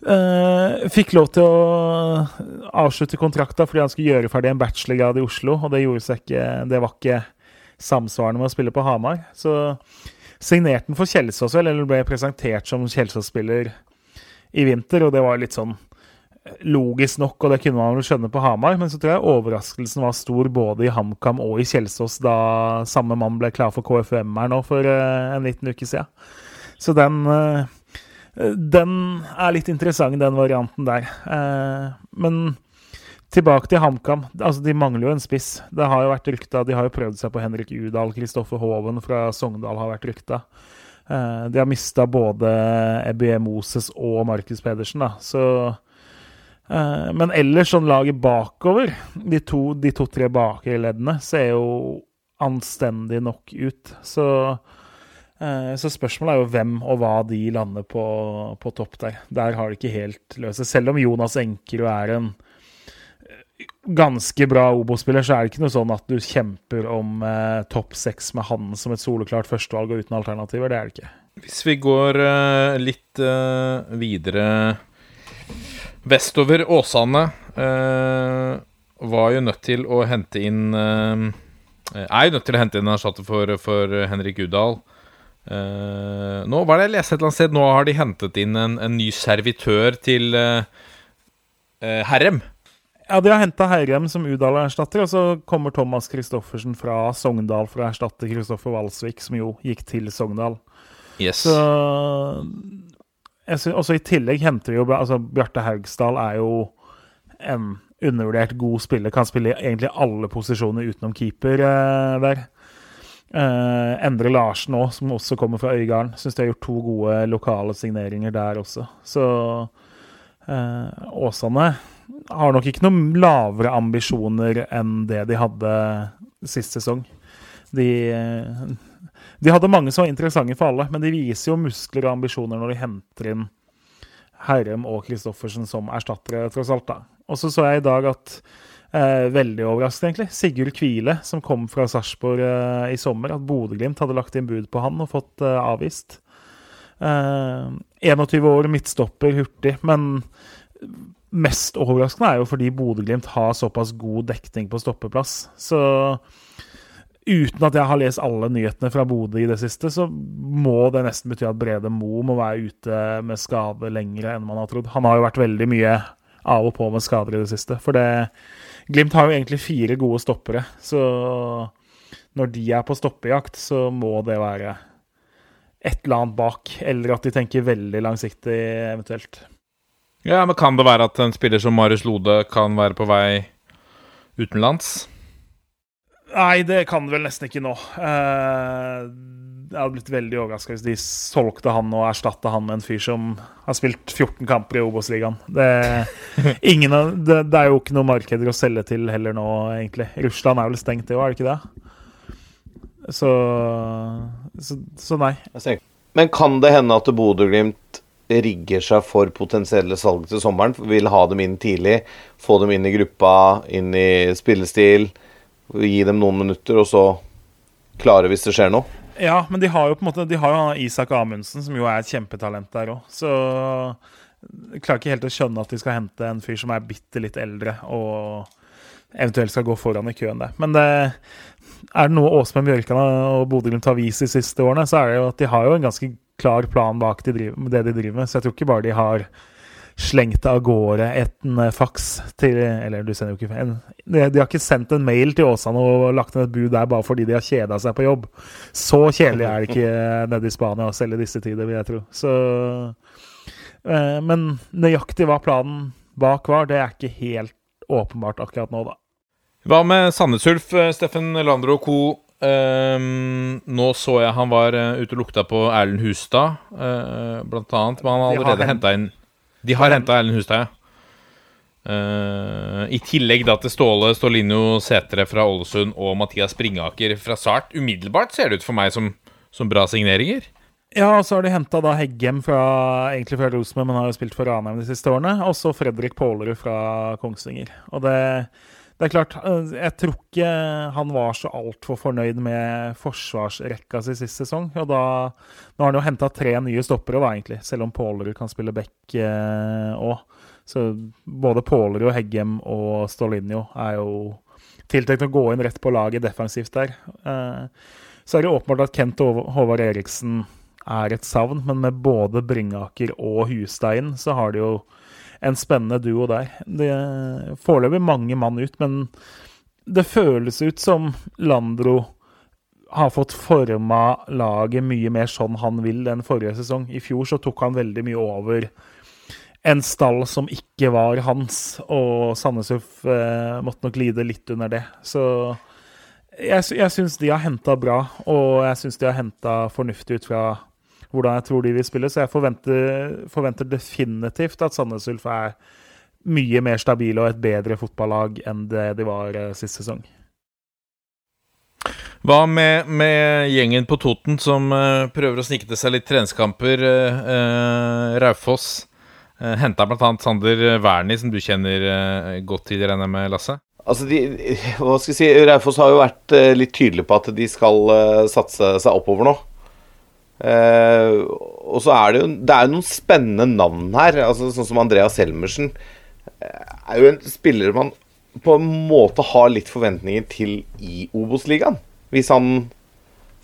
Uh, fikk lov til å avslutte kontrakta fordi han skulle gjøre ferdig en bachelorgrad i Oslo, og det, ikke, det var ikke samsvarende med å spille på Hamar. Så signerte han for Kjelsås, eller ble presentert som Kjelsås-spiller i vinter, og det var litt sånn logisk nok, og det kunne man vel skjønne på Hamar, men så tror jeg overraskelsen var stor både i HamKam og i Kjelsås da samme mann ble klar for KFUM her nå for uh, en liten uke siden. Så den uh, den er litt interessant, den varianten der. Eh, men tilbake til HamKam. Altså, de mangler jo en spiss. Det har jo vært rykta De har jo prøvd seg på Henrik Udal. Kristoffer Hoven fra Sogndal har vært rykta. Eh, de har mista både Ebie Moses og Markus Pedersen, da. Så eh, Men ellers, sånn laget bakover, de to-tre to, bakre leddene, ser jo anstendig nok ut. Så Eh, så spørsmålet er jo hvem og hva de lander på, på topp der. Der har de ikke helt løst det. Selv om Jonas Enkerud er en eh, ganske bra Obo-spiller, så er det ikke noe sånn at du kjemper om eh, topp seks med han som et soleklart førstevalg og uten alternativer. Det er det ikke. Hvis vi går eh, litt eh, videre vestover Åsane uh, Var jo nødt til å hente inn Er jo nødt til å hente inn erstatter for, for Henrik Udal. Uh, nå var det jeg leste et eller annet sted Nå har de hentet inn en, en ny servitør til uh, uh, Herrem. Ja, de har henta Herrem som Udal-erstatter, og så kommer Thomas Christoffersen fra Sogndal for å erstatte Kristoffer Walsvik, som jo gikk til Sogndal. Yes. Så synes, også I tillegg henter de jo altså Bjarte Haugsdal er jo en undervurdert god spiller. Kan spille egentlig alle posisjoner utenom keeper der. Uh, Endre Larsen òg, som også kommer fra Øygarden. Syns de har gjort to gode lokale signeringer der også. Så uh, Åsane har nok ikke noen lavere ambisjoner enn det de hadde sist sesong. De, de hadde mange som var interessante for alle, men de viser jo muskler og ambisjoner når de henter inn Herrem og Christoffersen som erstattere, tross alt. da. Og så så jeg i dag at Eh, veldig overraskende, egentlig. Sigurd Kvile, som kom fra Sarpsborg eh, i sommer. At Bodø-Glimt hadde lagt inn bud på han og fått eh, avvist. 21 år, midtstopper, hurtig. Men mest overraskende er jo fordi Bodø-Glimt har såpass god dekning på stoppeplass. Så uten at jeg har lest alle nyhetene fra Bodø i det siste, så må det nesten bety at Brede Mo må være ute med skade lengre enn man har trodd. Han har jo vært veldig mye av og på med skader i det siste. For det Glimt har jo egentlig fire gode stoppere, så når de er på stoppejakt, så må det være et eller annet bak, eller at de tenker veldig langsiktig, eventuelt. Ja, men kan det være at en spiller som Marius Lode kan være på vei utenlands? Nei, det kan det vel nesten ikke nå. Uh, jeg hadde blitt veldig overraska hvis de solgte han og erstatta han med en fyr som har spilt 14 kamper i Obos-ligaen. Det, det, det er jo ikke noe markeder å selge til heller nå, egentlig. Russland er vel stengt, det òg, er det ikke det? Så, så, så nei. Men kan det hende at Bodø-Glimt rigger seg for potensielle salg til sommeren? Vil ha dem inn tidlig, få dem inn i gruppa, inn i spillestil, gi dem noen minutter, og så klare hvis det skjer noe? Ja, men de har jo på en måte De har jo Isak Amundsen, som jo er et kjempetalent der òg. Så jeg klarer ikke helt å skjønne at de skal hente en fyr som er bitte litt eldre, og eventuelt skal gå foran i køen der. Men det, er det noe Åsmund Bjørkan og Bodø-Glimt har vist de siste årene, så er det jo at de har jo en ganske klar plan bak de driver, det de driver med. Så jeg tror ikke bare de har slengt av gårde en eh, faks til Eller du sender jo ikke en, de, har ikke sendt en mail til Åsane og lagt ned et bud der bare fordi de har kjeda seg på jobb. Så kjedelig er det ikke nede i Spania, selv i disse tider, vil jeg tro. Så eh, Men nøyaktig hva planen bak var, det er ikke helt åpenbart akkurat nå, da. Hva med Sandnes Ulf, eh, Steffen Landro co.? Um, nå så jeg han var uh, ute og lukta på Erlend Hustad, uh, blant annet. Men han har allerede hent- henta inn De har henta Erlend Hustad, ja. Uh, I tillegg da til Ståle Stålinjo Sætre fra Ålesund og Mathias Springaker fra Sart. Umiddelbart ser det ut for meg som, som bra signeringer. Ja, og så har de henta Heggem fra, egentlig fra Rosenborg, men har jo spilt for Ranheim de siste årene. Og så Fredrik Pålerud fra Kongsvinger. Og det, det er klart, øh, jeg tror ikke han var så altfor fornøyd med forsvarsrekka si sist sesong. Og da Nå har han jo henta tre nye stoppere, da, egentlig, selv om Pålerud kan spille back òg. så både Pålerud, Heggem og Stolinjo er jo tiltenkt å gå inn rett på laget defensivt der. Eh, så er det åpenbart at Kent og Håvard Eriksen er et savn, men med både Bringaker og Hustein så har de jo en spennende duo der. Det Foreløpig mange mann ut, men det føles ut som Landro har fått forma laget mye mer sånn han vil enn forrige sesong. I fjor så tok han veldig mye over en stall som ikke var hans, og Sandnes eh, måtte nok lide litt under det. Så jeg, jeg syns de har henta bra, og jeg syns de har henta fornuftig ut fra hvordan jeg tror de vil spille, så jeg forventer, forventer definitivt at Sandnes Ulf er mye mer stabile og et bedre fotballag enn det de var eh, sist sesong. Hva med, med gjengen på Toten som uh, prøver å snike til seg litt treningskamper? Uh, Raufoss uh, henta bl.a. Sander Wernie, som du kjenner uh, godt til, regner jeg med, Lasse? Altså, de, hva skal jeg si Raufoss har jo vært litt tydelig på at de skal satse seg oppover nå. Eh, og så er det jo Det er jo noen spennende navn her. Altså Sånn som Andreas Helmersen. eh, er jo en spiller man på en måte har litt forventninger til i Obos-ligaen. Hvis han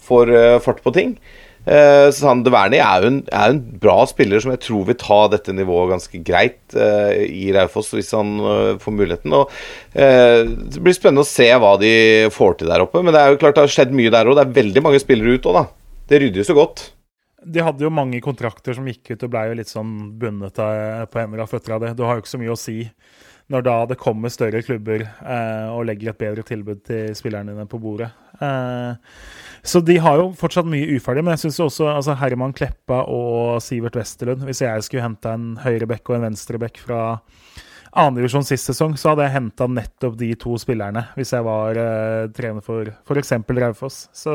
får uh, fart på ting. Uh, Sander Wernie er er jo en bra spiller som jeg tror vil ta dette nivået ganske greit uh, i Raufoss hvis han uh, får muligheten. Og, det blir spennende å se hva de får til der oppe. Men det er jo klart det har skjedd mye der òg. Det er veldig mange spillere ute òg, da. Det rydder jo så godt. De hadde jo mange kontrakter som gikk ut og ble jo litt sånn bundet av, på hender og føtter av det. Du har jo ikke så mye å si når da det kommer større klubber eh, og legger et bedre tilbud til spillerne dine på bordet. Eh, så de har jo fortsatt mye uferdig, men jeg syns også altså Herman Kleppa og Sivert Westerlund Hvis jeg skulle hente en høyrebekk og en venstrebekk fra annendivisjon sist sesong, så hadde jeg henta nettopp de to spillerne hvis jeg var eh, trener for f.eks. Raufoss. Så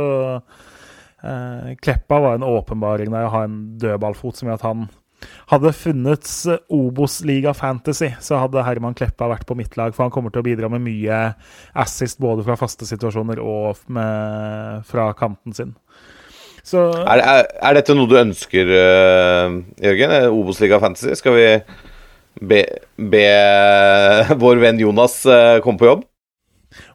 eh, Kleppa var en åpenbaring der å ha en dødballfot som gjør at han hadde funnet Obos-liga Fantasy, så hadde Herman Kleppa vært på mitt lag. For han kommer til å bidra med mye assist både fra faste situasjoner og med, fra kanten sin. Så Er, er, er dette noe du ønsker, eh, Jørgen? Eh, Obos-liga Fantasy? Skal vi be, be vår venn Jonas komme på jobb?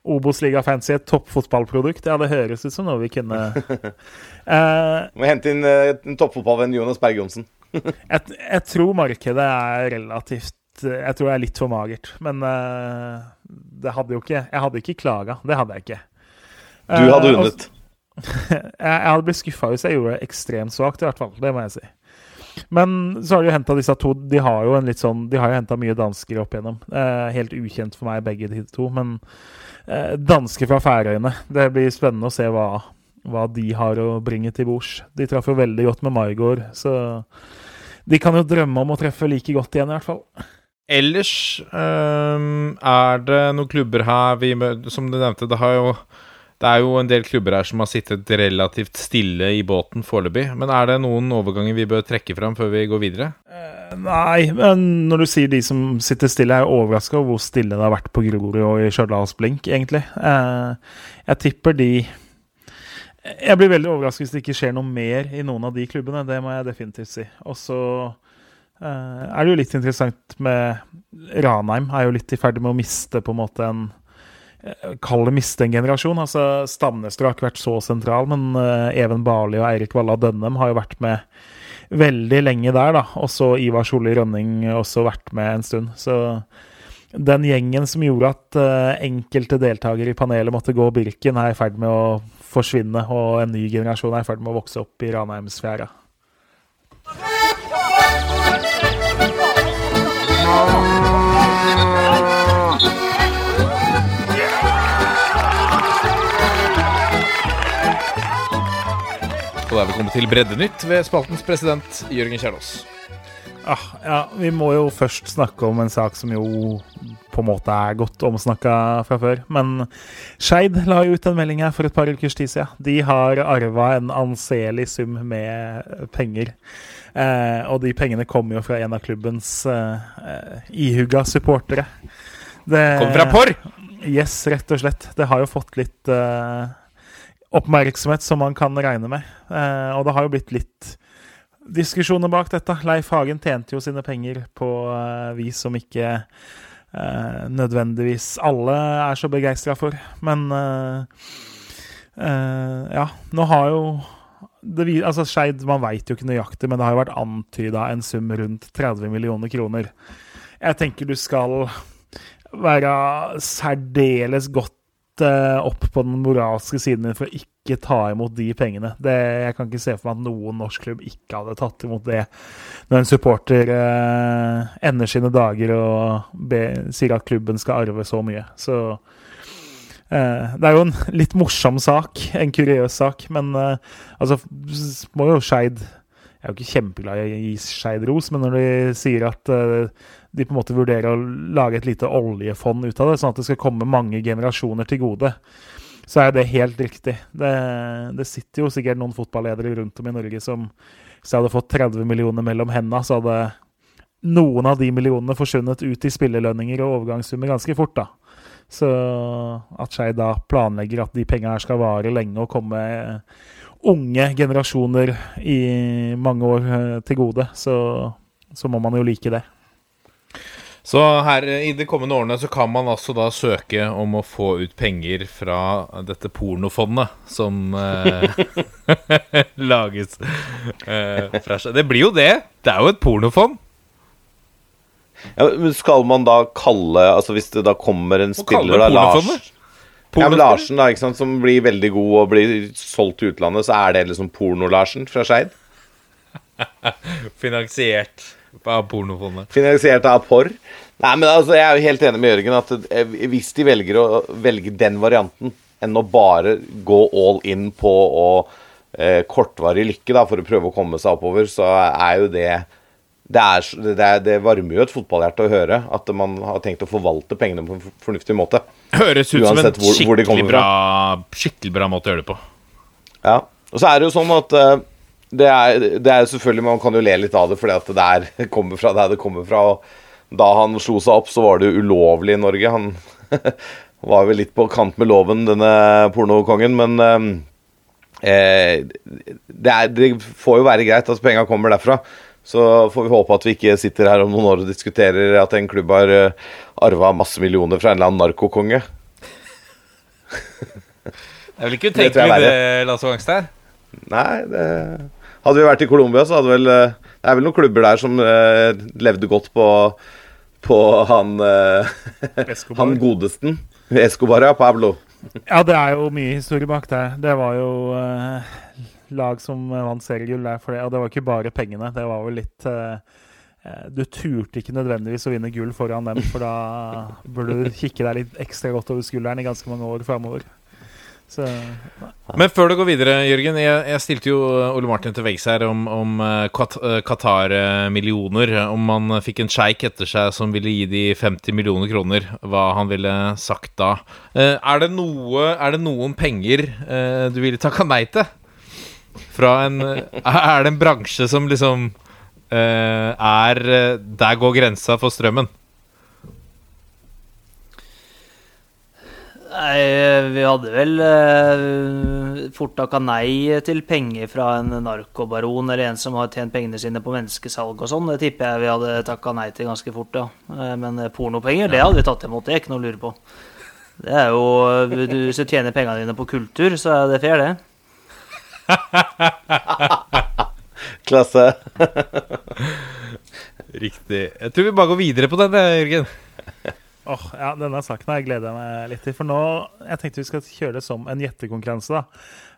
Obos-liga Fantasy et toppfotballprodukt? Ja, det høres ut som noe vi kunne uh, Må hente inn uh, en toppfotballvenn Jonas Berg Johnsen. jeg, jeg tror markedet er relativt Jeg tror det er litt for magert. Men uh, det hadde jo ikke Jeg hadde ikke klaga. Det hadde jeg ikke. Du hadde vunnet. jeg, jeg hadde blitt skuffa hvis jeg gjorde det ekstremt svakt, i hvert fall. Det må jeg si. Men så har de jo henta disse to De har jo en litt sånn De har jo henta mye dansker opp igjennom. Eh, helt ukjent for meg, begge de to. Men eh, dansker fra Færøyene Det blir spennende å se hva, hva de har å bringe til bords. De traff jo veldig godt med Maigård, så de kan jo drømme om å treffe like godt igjen, i hvert fall. Ellers um, er det noen klubber her vi Som du nevnte, det, har jo, det er jo en del klubber her som har sittet relativt stille i båten foreløpig. Men er det noen overganger vi bør trekke fram før vi går videre? Eh, nei, men når du sier de som sitter stille, er jeg overraska over hvor stille det har vært på Grorud og i Stjørdals Blink, egentlig. Eh, jeg tipper de Jeg blir veldig overrasket hvis det ikke skjer noe mer i noen av de klubbene. Det må jeg definitivt si. Og så Uh, er det jo litt interessant med Ranheim. Er jo litt i ferd med å miste på en måte en Kall det miste en generasjon. altså Stamnestrø har ikke vært så sentral, men uh, Even Barli og Eirik Valla Dønnem har jo vært med veldig lenge der. da, Og så Ivar Solli Rønning også vært med en stund. Så den gjengen som gjorde at enkelte deltakere i panelet måtte gå Birken, er i ferd med å forsvinne, og en ny generasjon er i ferd med å vokse opp i Ranheimsfjæra. Og da er vi kommet til Breddenytt ved spaltens president Jørgen Kjernås. Ah, ja, vi må jo først snakke om en sak som jo på en måte er godt omsnakka fra før. Men Skeid la ut en melding her for et par ukers tid siden. De har arva en anselig sum med penger. Eh, og de pengene kommer jo fra en av klubbens eh, ihuga supportere. Det kommer fra Porr! Yes, rett og slett. Det har jo fått litt eh, oppmerksomhet, som man kan regne med. Eh, og det har jo blitt litt diskusjoner bak dette. Leif Hagen tjente jo sine penger på eh, vis som ikke eh, nødvendigvis alle er så begeistra for. Men uh, ja, nå har jo det, altså Skeid Man veit jo ikke nøyaktig, men det har jo vært antyda en sum rundt 30 millioner kroner. Jeg tenker du skal være særdeles godt opp på den moralske siden din for å ikke ta imot de pengene. Det, jeg kan ikke se for meg at noen norsk klubb ikke hadde tatt imot det når en supporter eh, ender sine dager og be, sier at klubben skal arve så mye. Så eh, det er jo en litt morsom sak, en kuriøs sak, men eh, altså må jo Skeid Jeg er jo ikke kjempeglad i å gi Skeid ros, men når de sier at eh, de på en måte vurderer å lage et lite oljefond ut av det, sånn at det skal komme mange generasjoner til gode, så er det helt riktig. Det, det sitter jo sikkert noen fotballedere rundt om i Norge som hvis jeg hadde fått 30 millioner mellom hendene, så hadde noen av de millionene forsvunnet ut i spillelønninger og overgangssummer ganske fort. da. Så at Skei da planlegger at de penga her skal vare lenge og komme unge generasjoner i mange år eh, til gode, så, så må man jo like det. Så her i de kommende årene så kan man altså da søke om å få ut penger fra dette pornofondet som eh, lages eh, fra seg. Det blir jo det. Det er jo et pornofond. Ja, skal man da kalle Altså Hvis det da kommer en spiller da, Lars, ja, Larsen da, ikke sant, som blir veldig god og blir solgt til utlandet, så er det liksom Porno-Larsen fra Skeid? Finansiert av pornofondet. Finansiert av porr. Nei, men altså, Jeg er jo helt enig med Jørgen at eh, hvis de velger å velge den varianten, enn å bare gå all in på å eh, kortvarig lykke da, for å prøve å komme seg oppover, så er jo det det, er, det, det, varmer jo et fotballhjerte å høre at man har tenkt å forvalte pengene på en fornuftig måte. Høres ut som en skikkelig, hvor, hvor bra, skikkelig bra måte å gjøre det på. Ja. Og så er det jo sånn at uh, det er, det er, selvfølgelig Man kan jo le litt av det fordi at det der kommer fra der det kommer fra. Og da han slo seg opp, så var det jo ulovlig i Norge. Han var vel litt på kant med loven, denne pornokongen, men eh, det, er, det, får jo være greit at penga kommer derfra. Så får vi håpe at vi ikke sitter her om noen år og diskuterer at en klubb har uh, arva masse millioner fra en eller annen narkokonge. det er vel ikke utenkelig, det, Lasse Gangstad? Nei, det hadde vi vært i Colombia, så hadde vel eh, Det er vel noen klubber der som eh, levde godt på, på han eh, Han godesten. Escobar, ja. Pablo. ja, det er jo mye historie bak der. Det var jo eh, lag som vant seriegull der for det. Og det var ikke bare pengene. Det var jo litt Du turte ikke nødvendigvis å vinne gull foran dem, for da burde du kikke deg litt ekstra godt over skulderen i ganske mange år framover. Så Men før du går videre, Jørgen. Jeg, jeg stilte jo Ole Martin til veggs her om, om eh, eh, Qatar-millioner. Om man fikk en sjeik etter seg som ville gi de 50 millioner kroner. Hva han ville sagt da. Eh, Er det, noe, er det noen penger eh, du ville takka nei til? Fra en Er det en bransje som liksom eh, er eh, Der går grensa for strømmen? Nei, vi hadde vel uh, fort takka nei til penger fra en narkobaron eller en som har tjent pengene sine på menneskesalg og sånn. Det tipper jeg vi hadde takka nei til ganske fort, ja. Eh, men eh, pornopenger, det hadde vi tatt imot. Det er ikke noe å lure på. Det er jo Hvis du tjener pengene dine på kultur, så er det fair, det. Klasse. Riktig. Jeg tror vi bare går videre på den, Jørgen. Åh, ja, Denne saken gleder jeg meg litt til. For nå jeg tenkte vi skal kjøre det som en gjettekonkurranse. da.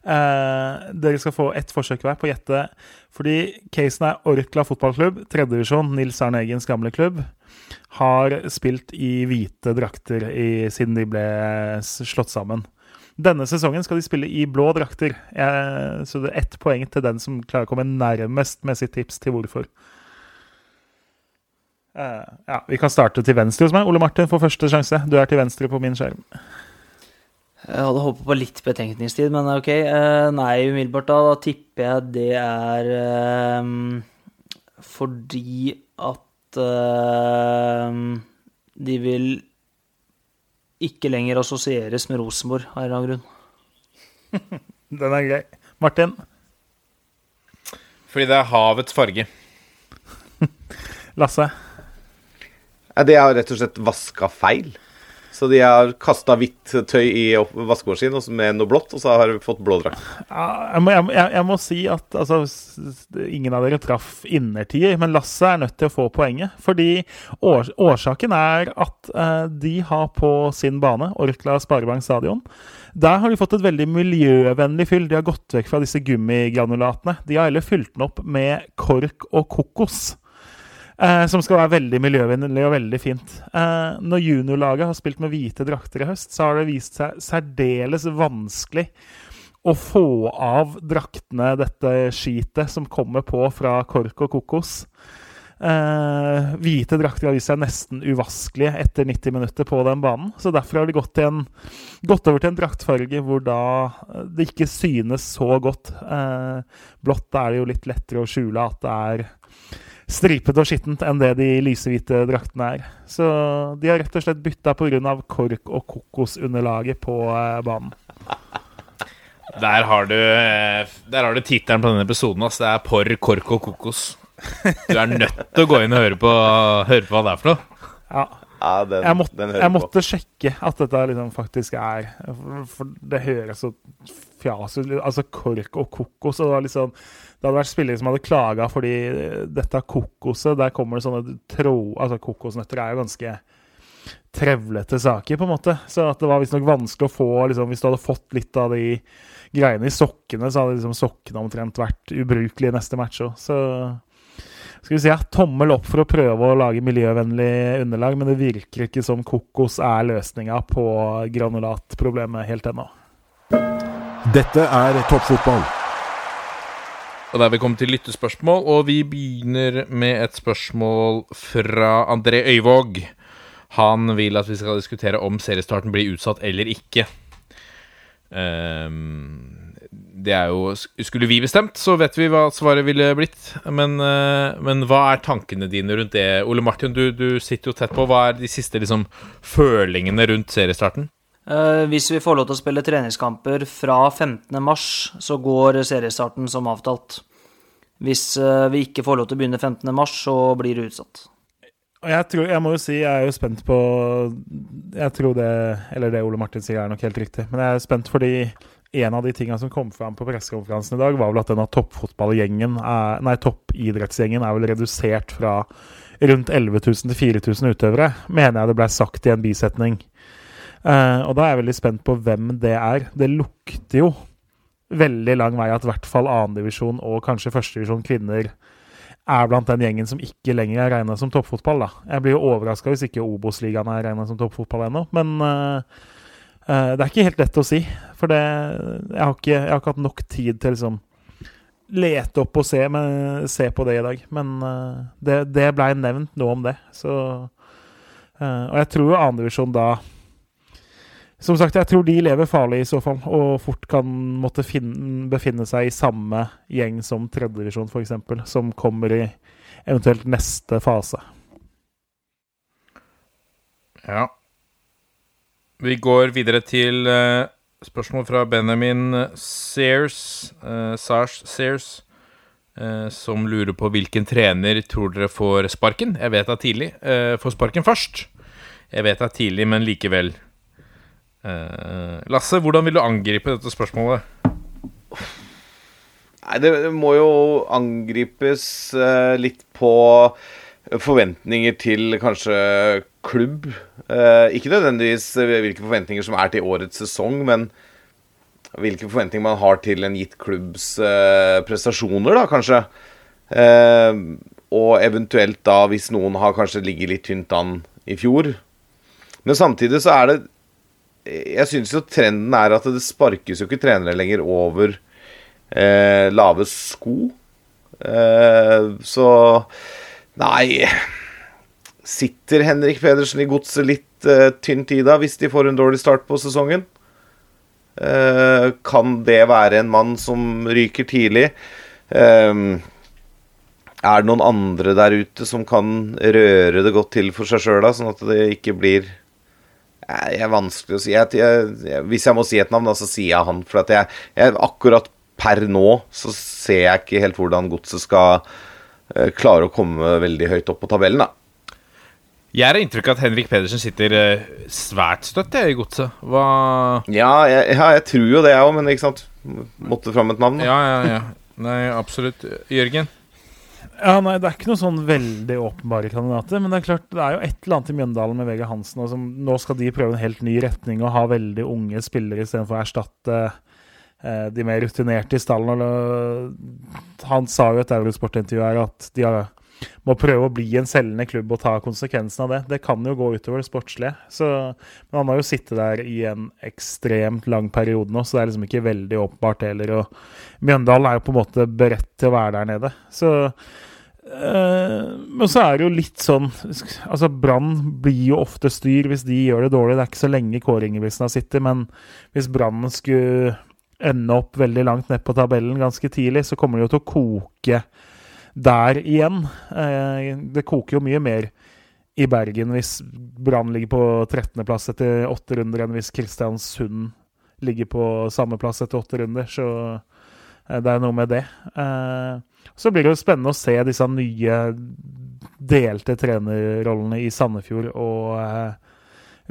Eh, dere skal få ett forsøk hver på å gjette. Fordi casen er Orkla fotballklubb, tredjedivisjon, Nils Arne Eggens gamle klubb. Har spilt i hvite drakter i, siden de ble slått sammen. Denne sesongen skal de spille i blå drakter. Eh, så det er ett poeng til den som klarer å komme nærmest med sitt tips til hvorfor. Eh, ja, Vi kan starte til venstre hos meg. Ole Martin får første sjanse. Du er til venstre på min skjerm. Jeg hadde håpet på litt betenkningstid, men ok. Eh, nei, umiddelbart da, da tipper jeg det er eh, fordi at eh, de vil ikke lenger assosieres med Rosenborg, av en eller annen grunn. Den er grei. Martin? Fordi det er havets farge. Lasse? De har rett og slett vaska feil. Så de har kasta hvitt tøy i vaskemaskinen med noe blått, og så har de fått blå drakt. Jeg, jeg, jeg, må si at altså, ingen av dere traff innertier, men Lasse er nødt til å få poenget. Fordi års årsaken er at eh, de har på sin bane, Orkla Sparebank Stadion Der har de fått et veldig miljøvennlig fyll. De har gått vekk fra disse gummigranulatene. De har heller fylt den opp med kork og kokos. Eh, som skal være veldig miljøvennlig og veldig fint. Eh, når juniorlaget har spilt med hvite drakter i høst, så har det vist seg særdeles vanskelig å få av draktene dette skitet som kommer på fra kork og kokos. Eh, hvite drakter har vist seg nesten uvaskelige etter 90 minutter på den banen. Så derfor har de gått, en, gått over til en draktfarge hvor da eh, det ikke synes så godt. Eh, blått er det jo litt lettere å skjule at det er stripete og skittent enn det de lysehvite draktene er. Så de har rett og slett bytta pga. kork- og kokosunderlaget på eh, banen. Der har du, eh, der har du tittelen på denne episoden. ass. Det er porr, kork og kokos. Du er nødt til å gå inn og høre på, høre på hva det er for noe. Ja, Ja, den, jeg, måtte, jeg måtte sjekke at dette liksom faktisk er for det høres så fjas ut. Altså kork og kokos. Og det, liksom, det hadde vært spillere som hadde klaga fordi dette kokoset Der kommer det sånne tro... Altså kokosnøtter er jo ganske trevlete saker, på en måte. Så at det var visstnok vanskelig å få liksom, Hvis du hadde fått litt av de greiene i sokkene, så hadde liksom sokkene omtrent vært ubrukelige i neste match òg. Så skal vi si ja, tommel opp for å prøve å lage miljøvennlig underlag, men det virker ikke som kokos er løsninga på granulatproblemet helt ennå. Dette er toppfotball. Og da er vi kommet til lyttespørsmål, og vi begynner med et spørsmål fra André Øyvåg. Han vil at vi skal diskutere om seriestarten blir utsatt eller ikke. Ehm, det er jo Skulle vi bestemt, så vet vi hva svaret ville blitt. Men, eh, men hva er tankene dine rundt det? Ole Martin, du, du sitter jo tett på. Hva er de siste liksom, følingene rundt seriestarten? Eh, hvis vi får lov til å spille treningskamper fra 15. mars, så går seriestarten som avtalt. Hvis eh, vi ikke får lov til å begynne 15. mars, så blir det utsatt. Jeg, tror, jeg må jo si, jeg er jo spent på Jeg tror det Eller det Ole Martin sier, er nok helt riktig. Men jeg er spent fordi en av de tingene som kom fram på pressekonferansen i dag, var vel at denne toppfotballgjengen er, Nei, toppidrettsgjengen er vel redusert fra rundt 11 000 til 4000 utøvere, mener jeg det ble sagt i en bisetning. Eh, og da er jeg veldig spent på hvem det er. Det lukter jo veldig lang vei at i hvert fall annendivisjon og kanskje førstedivisjon kvinner er blant den gjengen som ikke lenger er regna som toppfotball. da. Jeg blir jo overraska hvis ikke Obos-ligaen er regna som toppfotball ennå, men uh, uh, det er ikke helt lett å si. For det Jeg har ikke, jeg har ikke hatt nok tid til liksom lete opp og se, men, se på det i dag. Men uh, det, det blei nevnt noe om det, så uh, Og jeg tror jo annendivisjon da Som sagt, jeg tror de lever farlig i så fall, og fort kan måtte finne, befinne seg i samme gjeng som tredjedivisjon, f.eks., som kommer i eventuelt neste fase. Ja. Vi går videre til uh, spørsmål fra Benjamin Sears, uh, Sars Sears, uh, som lurer på hvilken trener tror dere får sparken. Jeg vet det er tidlig. Får sparken først. Jeg vet det er tidlig, men likevel. Lasse, hvordan vil du angripe dette spørsmålet? Nei, det, må jo angripes litt på forventninger til kanskje klubb. Eh, ikke nødvendigvis hvilke forventninger som er til årets sesong, men hvilke forventninger man har til en gitt klubbs eh, prestasjoner, da, kanskje. Eh, og eventuelt da, hvis noen har kanskje ligget litt tynt an i fjor. Men samtidig så er det Jeg syns jo trenden er at det sparkes jo ikke trenere lenger over eh, lave sko. Eh, så Nei Sitter Henrik Pedersen i godset litt eh, tynt i da, hvis de får en dårlig start på sesongen? Uh, kan det være en mann som ryker tidlig? Eh, er det noen andre der ute som kan røre det godt til for seg sjøl, sånn at det ikke blir Jeg er vanskelig å si. Jeg, jeg, hvis jeg må si et navn, så sier jeg han. For jeg, akkurat per nå så ser jeg ikke helt hvordan godset skal klare å komme veldig høyt opp på tabellen. da jeg har inntrykk av at Henrik Pedersen sitter uh, svært støtt i godset. Hva ja jeg, ja, jeg, tror jo det, jeg òg, men ikke sant. Måtte fram et navn. Da. Ja, ja, ja. Nei, absolutt. Jørgen? Ja, nei, Det er ikke noen sånn veldig åpenbare kandidater. Men det er klart, det er jo et eller annet i Mjøndalen med Vegard Hansen. Og som, nå skal de prøve en helt ny retning og ha veldig unge spillere istedenfor å erstatte eh, de mer rutinerte i stallen. Og, han sa jo i et Eurosport-intervju her at de har må prøve å bli en selgende klubb og ta konsekvensen av det. Det kan jo gå utover det sportslige. Så, men han har jo sittet der i en ekstremt lang periode nå, så det er liksom ikke veldig åpenbart heller. Og Mjøndalen er jo på en måte beredt til å være der nede. Så øh, Men så er det jo litt sånn Altså, Brann blir jo ofte styr hvis de gjør det dårlig. Det er ikke så lenge Kåre Ingebrigtsen har sittet, men hvis Brann skulle ende opp veldig langt ned på tabellen ganske tidlig, så kommer det jo til å koke der igjen. Eh, det koker jo mye mer i Bergen hvis Brann ligger på 13.-plass etter åtte runder, enn hvis Kristiansund ligger på samme plass etter åtte runder. Så eh, det er noe med det. Eh, så blir det jo spennende å se disse nye delte trenerrollene i Sandefjord og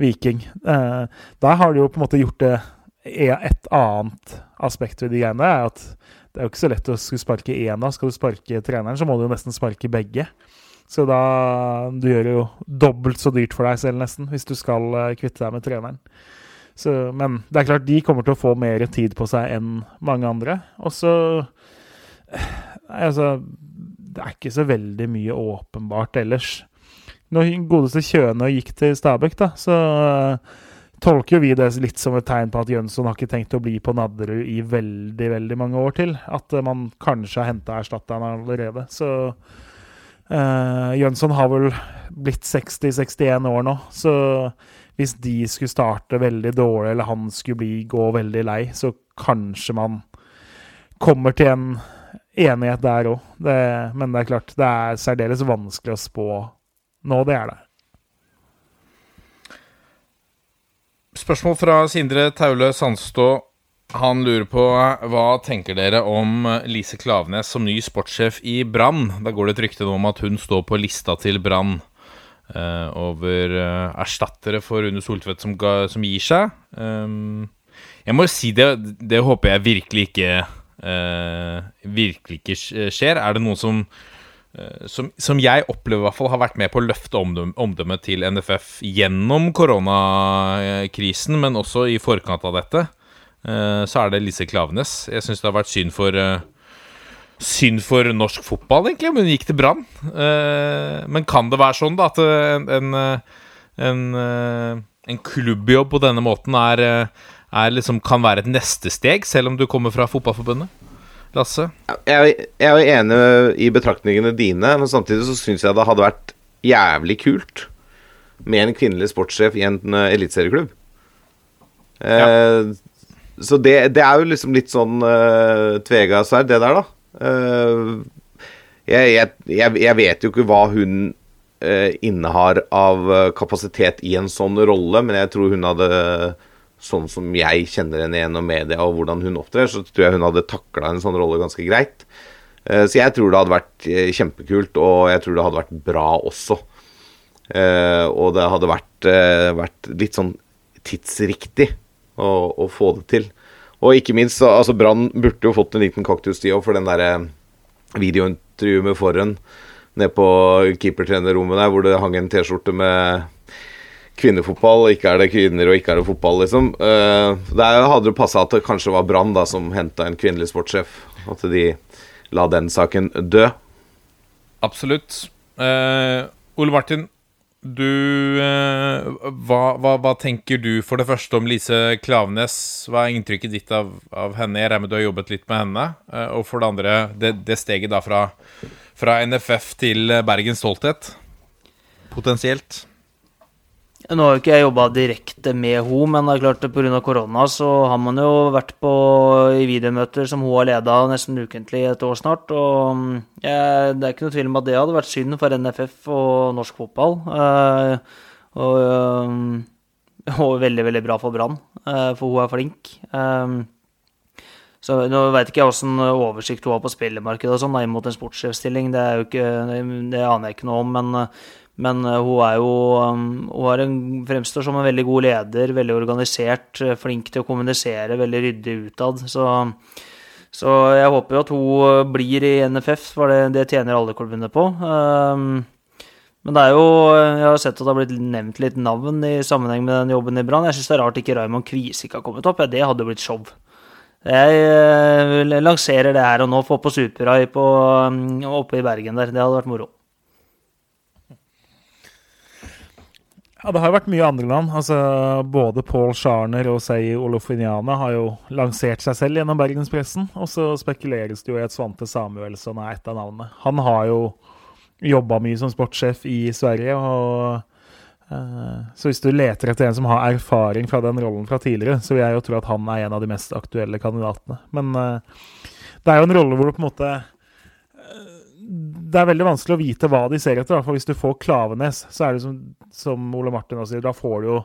Viking. Der har de jo på en måte gjort det Et annet aspekt ved de greiene er at det er jo ikke så lett å skulle sparke én av. Skal du sparke treneren, så må du jo nesten sparke begge. Så da Du gjør det jo dobbelt så dyrt for deg selv, nesten, hvis du skal uh, kvitte deg med treneren. Så, men det er klart, de kommer til å få mer tid på seg enn mange andre. Og så Altså, det er ikke så veldig mye åpenbart ellers. Når godeste Kjøne gikk til Stabæk, da, så uh, tolker vi det litt som et tegn på at Jønsson har ikke tenkt å bli på Nadderud i veldig veldig mange år til. At uh, man kanskje har henta erstatteren allerede. Så uh, Jønsson har vel blitt 60-61 år nå. Så hvis de skulle starte veldig dårlig, eller han skulle bli, gå veldig lei, så kanskje man kommer til en enighet der òg. Men det er klart, det er særdeles vanskelig å spå nå, det er det. Spørsmål fra Sindre Taule Sandstå. Han lurer på hva tenker dere om Lise Klavenes som ny sportssjef i Brann? Da går det et rykte om at hun står på lista til Brann uh, over uh, erstattere for Rune Soltvedt som, som gir seg. Um, jeg må si det, det håper jeg virkelig ikke uh, Virkelig ikke skjer. Er det noen som som, som, jeg opplever i hvert fall har vært med på å løfte omdømmet til NFF gjennom koronakrisen, men også i forkant av dette, eh, så er det Lise Klavenes. Jeg syns det har vært synd for eh, Synd for norsk fotball, egentlig, om hun gikk til Brann. Men kan det være sånn da at en, en, en klubbjobb på denne måten er, er liksom, kan være et neste steg, selv om du kommer fra Fotballforbundet? Lasse? Jeg, jeg er jo enig i betraktningene dine, men samtidig så syns jeg det hadde vært jævlig kult med en kvinnelig sportssjef i en eliteserieklubb. Ja. Eh, Så det, det, er jo liksom litt sånn uh, tvega sverd, det der, da. Uh, jeg, jeg, jeg, vet jo ikke hva hun uh, innehar av kapasitet i en sånn rolle, men jeg tror hun hadde Sånn som jeg kjenner henne gjennom media og hvordan hun opptrer, så tror jeg hun hadde takla en sånn rolle ganske greit. Så jeg tror det hadde vært kjempekult, og jeg tror det hadde vært bra også. Og det hadde vært, vært litt sånn tidsriktig å, å, få det til. Og ikke minst, altså Brann burde jo fått en liten kaktus, de òg, for den derre videointervjuet med Forhen nede på keepertrenerrommet der, hvor det hang en T-skjorte med kvinnefotball, ikke er det kvinner og ikke er det fotball, liksom. Uh, der hadde det passa at det kanskje var Brann som henta en kvinnelig sportssjef. At de la den saken dø. Absolutt. Uh, Ole Martin, du uh, hva, hva, hva, tenker du for det første om Lise Klavenes? Hva er inntrykket ditt av, av henne? Jeg regner med du har jobbet litt med henne. Uh, og for det andre, det, det steget da fra, fra NFF til Bergens Stolthet, potensielt? Nå har jo ikke jeg jobba direkte med henne, men det er klart pga. korona så har man jo vært på i videomøter som hun har leda nesten ukentlig et år snart. Og jeg, det er ikke noe tvil om at det hadde vært synd for NFF og norsk fotball. Uh, og, uh, og, veldig, veldig bra for Brann, for hun er flink. så Nå veit ikke jeg åssen oversikt hun har på spillemarkedet og sånn, imot en sportssjefstilling. Det, det, det, aner jeg ikke noe om. men men uh, hun er jo um, Hun er en, fremstår som en veldig god leder, veldig organisert, uh, flink til å kommunisere, veldig ryddig utad. Så, så jeg håper jo at hun uh, blir i NFF, for det, det tjener alle klubbene på. Um, men det er jo Jeg har sett at det har blitt nevnt litt navn i sammenheng med den jobben i Brann. Jeg syns det er rart ikke Raymond Kvisik har kommet opp. Ja, det hadde blitt show. Jeg lanserer det her og nå. Få på Superhigh um, oppe i Bergen der. Det hadde vært moro. Ja, Det har jo vært mye andre land. Altså, Både Paul Scharner og Sei Olofiniana har jo lansert seg selv gjennom bergenspressen. Og så spekuleres det jo i at Svante Samuelsson er et av navnene. Han har jo jobba mye som sportssjef i Sverige. og uh, Så hvis du leter etter en som har erfaring fra den rollen fra tidligere, så vil jeg jo tro at han er en av de mest aktuelle kandidatene. Men uh, det er jo en rolle hvor du på en måte det er veldig vanskelig å vite hva de ser etter. For hvis du får Klavenes, så er det som, som Ole Martin også sier, da får du jo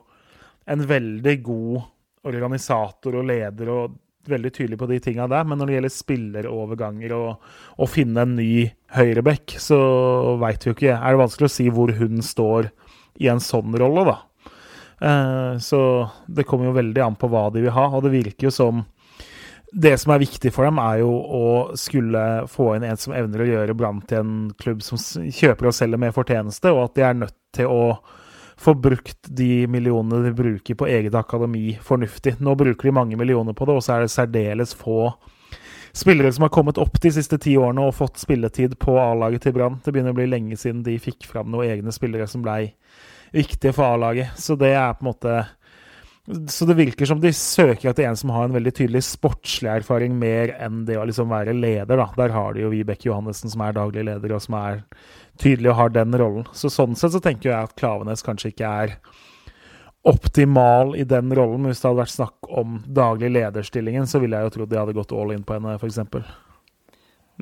en veldig god organisator og leder og veldig tydelig på de tinga der. Men når det gjelder spilleroverganger og å finne en ny høyreback, så veit vi jo ikke. Er det vanskelig å si hvor hun står i en sånn rolle, da. Eh, så det kommer jo veldig an på hva de vil ha. Og det virker jo som det som er viktig for dem, er jo å skulle få inn en som evner å gjøre Brann til en klubb som kjøper og selger med fortjeneste, og at de er nødt til å få brukt de millionene de bruker på eget akademi, fornuftig. Nå bruker de mange millioner på det, og så er det særdeles få spillere som har kommet opp de siste ti årene og fått spilletid på A-laget til Brann. Det begynner å bli lenge siden de fikk fram noen egne spillere som blei viktige for A-laget. Så det er på en måte så det virker som de søker etter en som har en veldig tydelig sportslig erfaring, mer enn det å liksom være leder. da. Der har de jo Vibeke Johannessen, som er daglig leder, og som er tydelig og har den rollen. Så Sånn sett så tenker jeg at Klavenes kanskje ikke er optimal i den rollen. Men hvis det hadde vært snakk om daglig lederstillingen, så ville jeg jo trodd de hadde gått all in på henne, f.eks.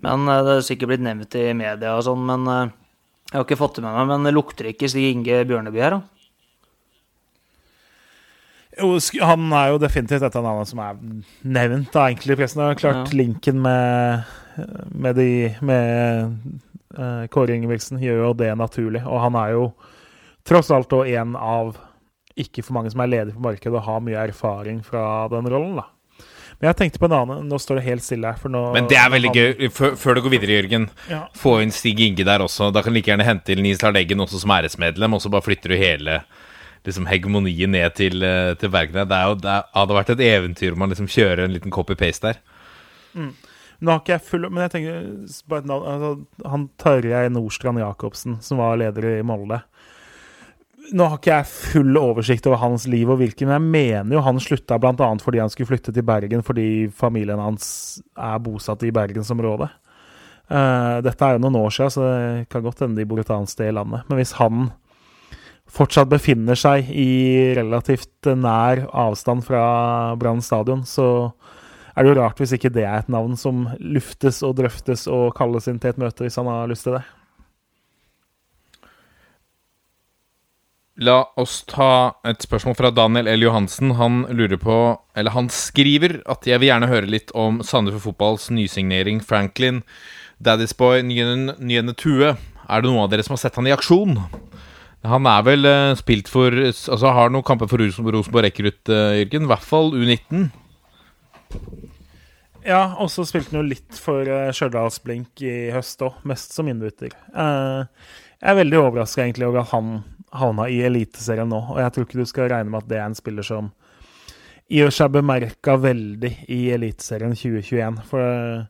Men eh, det er sikkert blitt nevnt i media og sånn, men eh, jeg har ikke fått det med meg. Men lukter ikke Stig Inge Bjørneby her, da? Han er jo definitivt et av navnene som er nevnt da, egentlig i pressen. Klart ja. linken med, med, de, med uh, Kåre Ingebrigtsen gjør jo det naturlig. Og han er jo tross alt òg en av ikke for mange som er ledige på markedet og har mye erfaring fra den rollen. da. Men jeg tenkte på en annen. Nå står det helt stille her. Nå, Men det er veldig han, gøy. Før, før, du går videre, Jørgen. Ja. Få inn Stig Inge der også. Da kan du like gjerne hente inn Nils Lardeggen også som æresmedlem, og så bare flytter du hele liksom hegemoniet ned til, eh, til Bergene. Det, jo, det hadde vært et eventyr om man liksom kjører en liten copy-paste der. Mm. Nå har ikke jeg full Men jeg tenker altså, Han Tarjei Nordstrand Jacobsen, som var leder i Molde Nå har ikke jeg full oversikt over hans liv og virke, men jeg mener jo han slutta bl.a. fordi han skulle flytte til Bergen fordi familien hans er bosatt i bergensområdet. Uh, dette er jo noen år siden, så det kan godt hende de bor et annet sted i landet. Men hvis han fortsatt befinner seg i relativt nær avstand fra Brann stadion, så er det jo rart hvis ikke det er et navn som luftes og drøftes og kalles inn til et møte, hvis han har lyst til det. La oss ta et spørsmål fra Daniel L. Johansen. Han lurer på, eller han skriver at jeg vil gjerne høre litt om Sandefjord Fotballs nysignering Franklin Daddy's Boy Nyene Tue. Er det noen av dere som har sett han i aksjon? Han er vel uh, spilt for Altså har noen kamper for Rosenborg rekrutt, uh, Jørgen. I hvert fall U19. Ja, og så spilte han jo litt for uh, Stjørdals-Blink i høst òg, mest som innbytter. Uh, jeg er veldig overraska over at han havna i Eliteserien nå. Og jeg tror ikke du skal regne med at det er en spiller som gjør seg bemerka veldig i Eliteserien 2021. For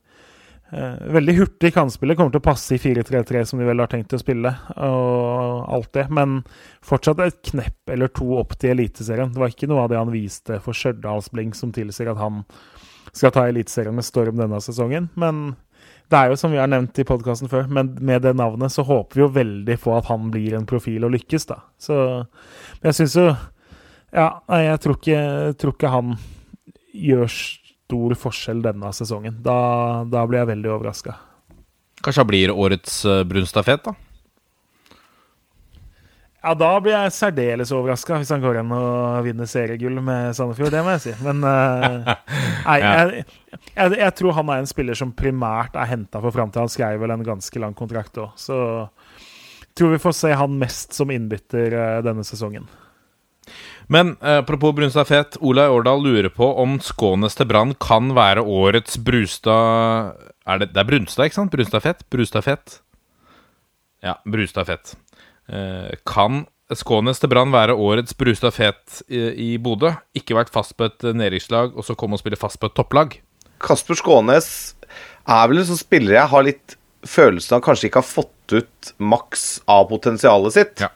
veldig hurtig kantspiller kommer til å passe i 4-3-3, som de vel har tenkt å spille, og alt det. Men fortsatt et knepp eller to opp til Eliteserien. Det var ikke noe av det han viste for Stjørdalsblink som tilsier at han skal ta Eliteserien med storm denne sesongen. Men det er jo som vi har nevnt i podkasten før, men med det navnet så håper vi jo veldig på at han blir en profil og lykkes, da. Så jeg syns jo Ja, jeg tror ikke, tror ikke, han gjør stor forskjell denne sesongen. Da, da blir jeg veldig overraska. Kanskje han blir årets uh, brunstafett, da? Ja, da blir jeg særdeles overraska hvis han går igjen og vinner seriegull med Sandefjord. Det må jeg si. Men uh, nei, jeg, jeg, jeg, tror han er en spiller som primært er henta for framtida. Han skrev vel en ganske lang kontrakt òg, så tror vi får se han mest som innbytter uh, denne sesongen. Men eh, apropos Brunstad Fet, Olai Årdal lurer på om Skånes til Brann kan være årets Brustad er det, det, er Brunstad, ikke sant? Brunstad Fett? Brustad Fett? Ja, Brustad Fett. Eh, kan Skånes til Brann være årets Brustad-Fet i, i Bodø? Ikke vært fast på et nedrykkslag, og så komme og spille fast på et topplag? Kasper Skånes er vel en sånn spiller jeg har litt følelsen av kanskje ikke har fått ut maks av potensialet sitt. Ja.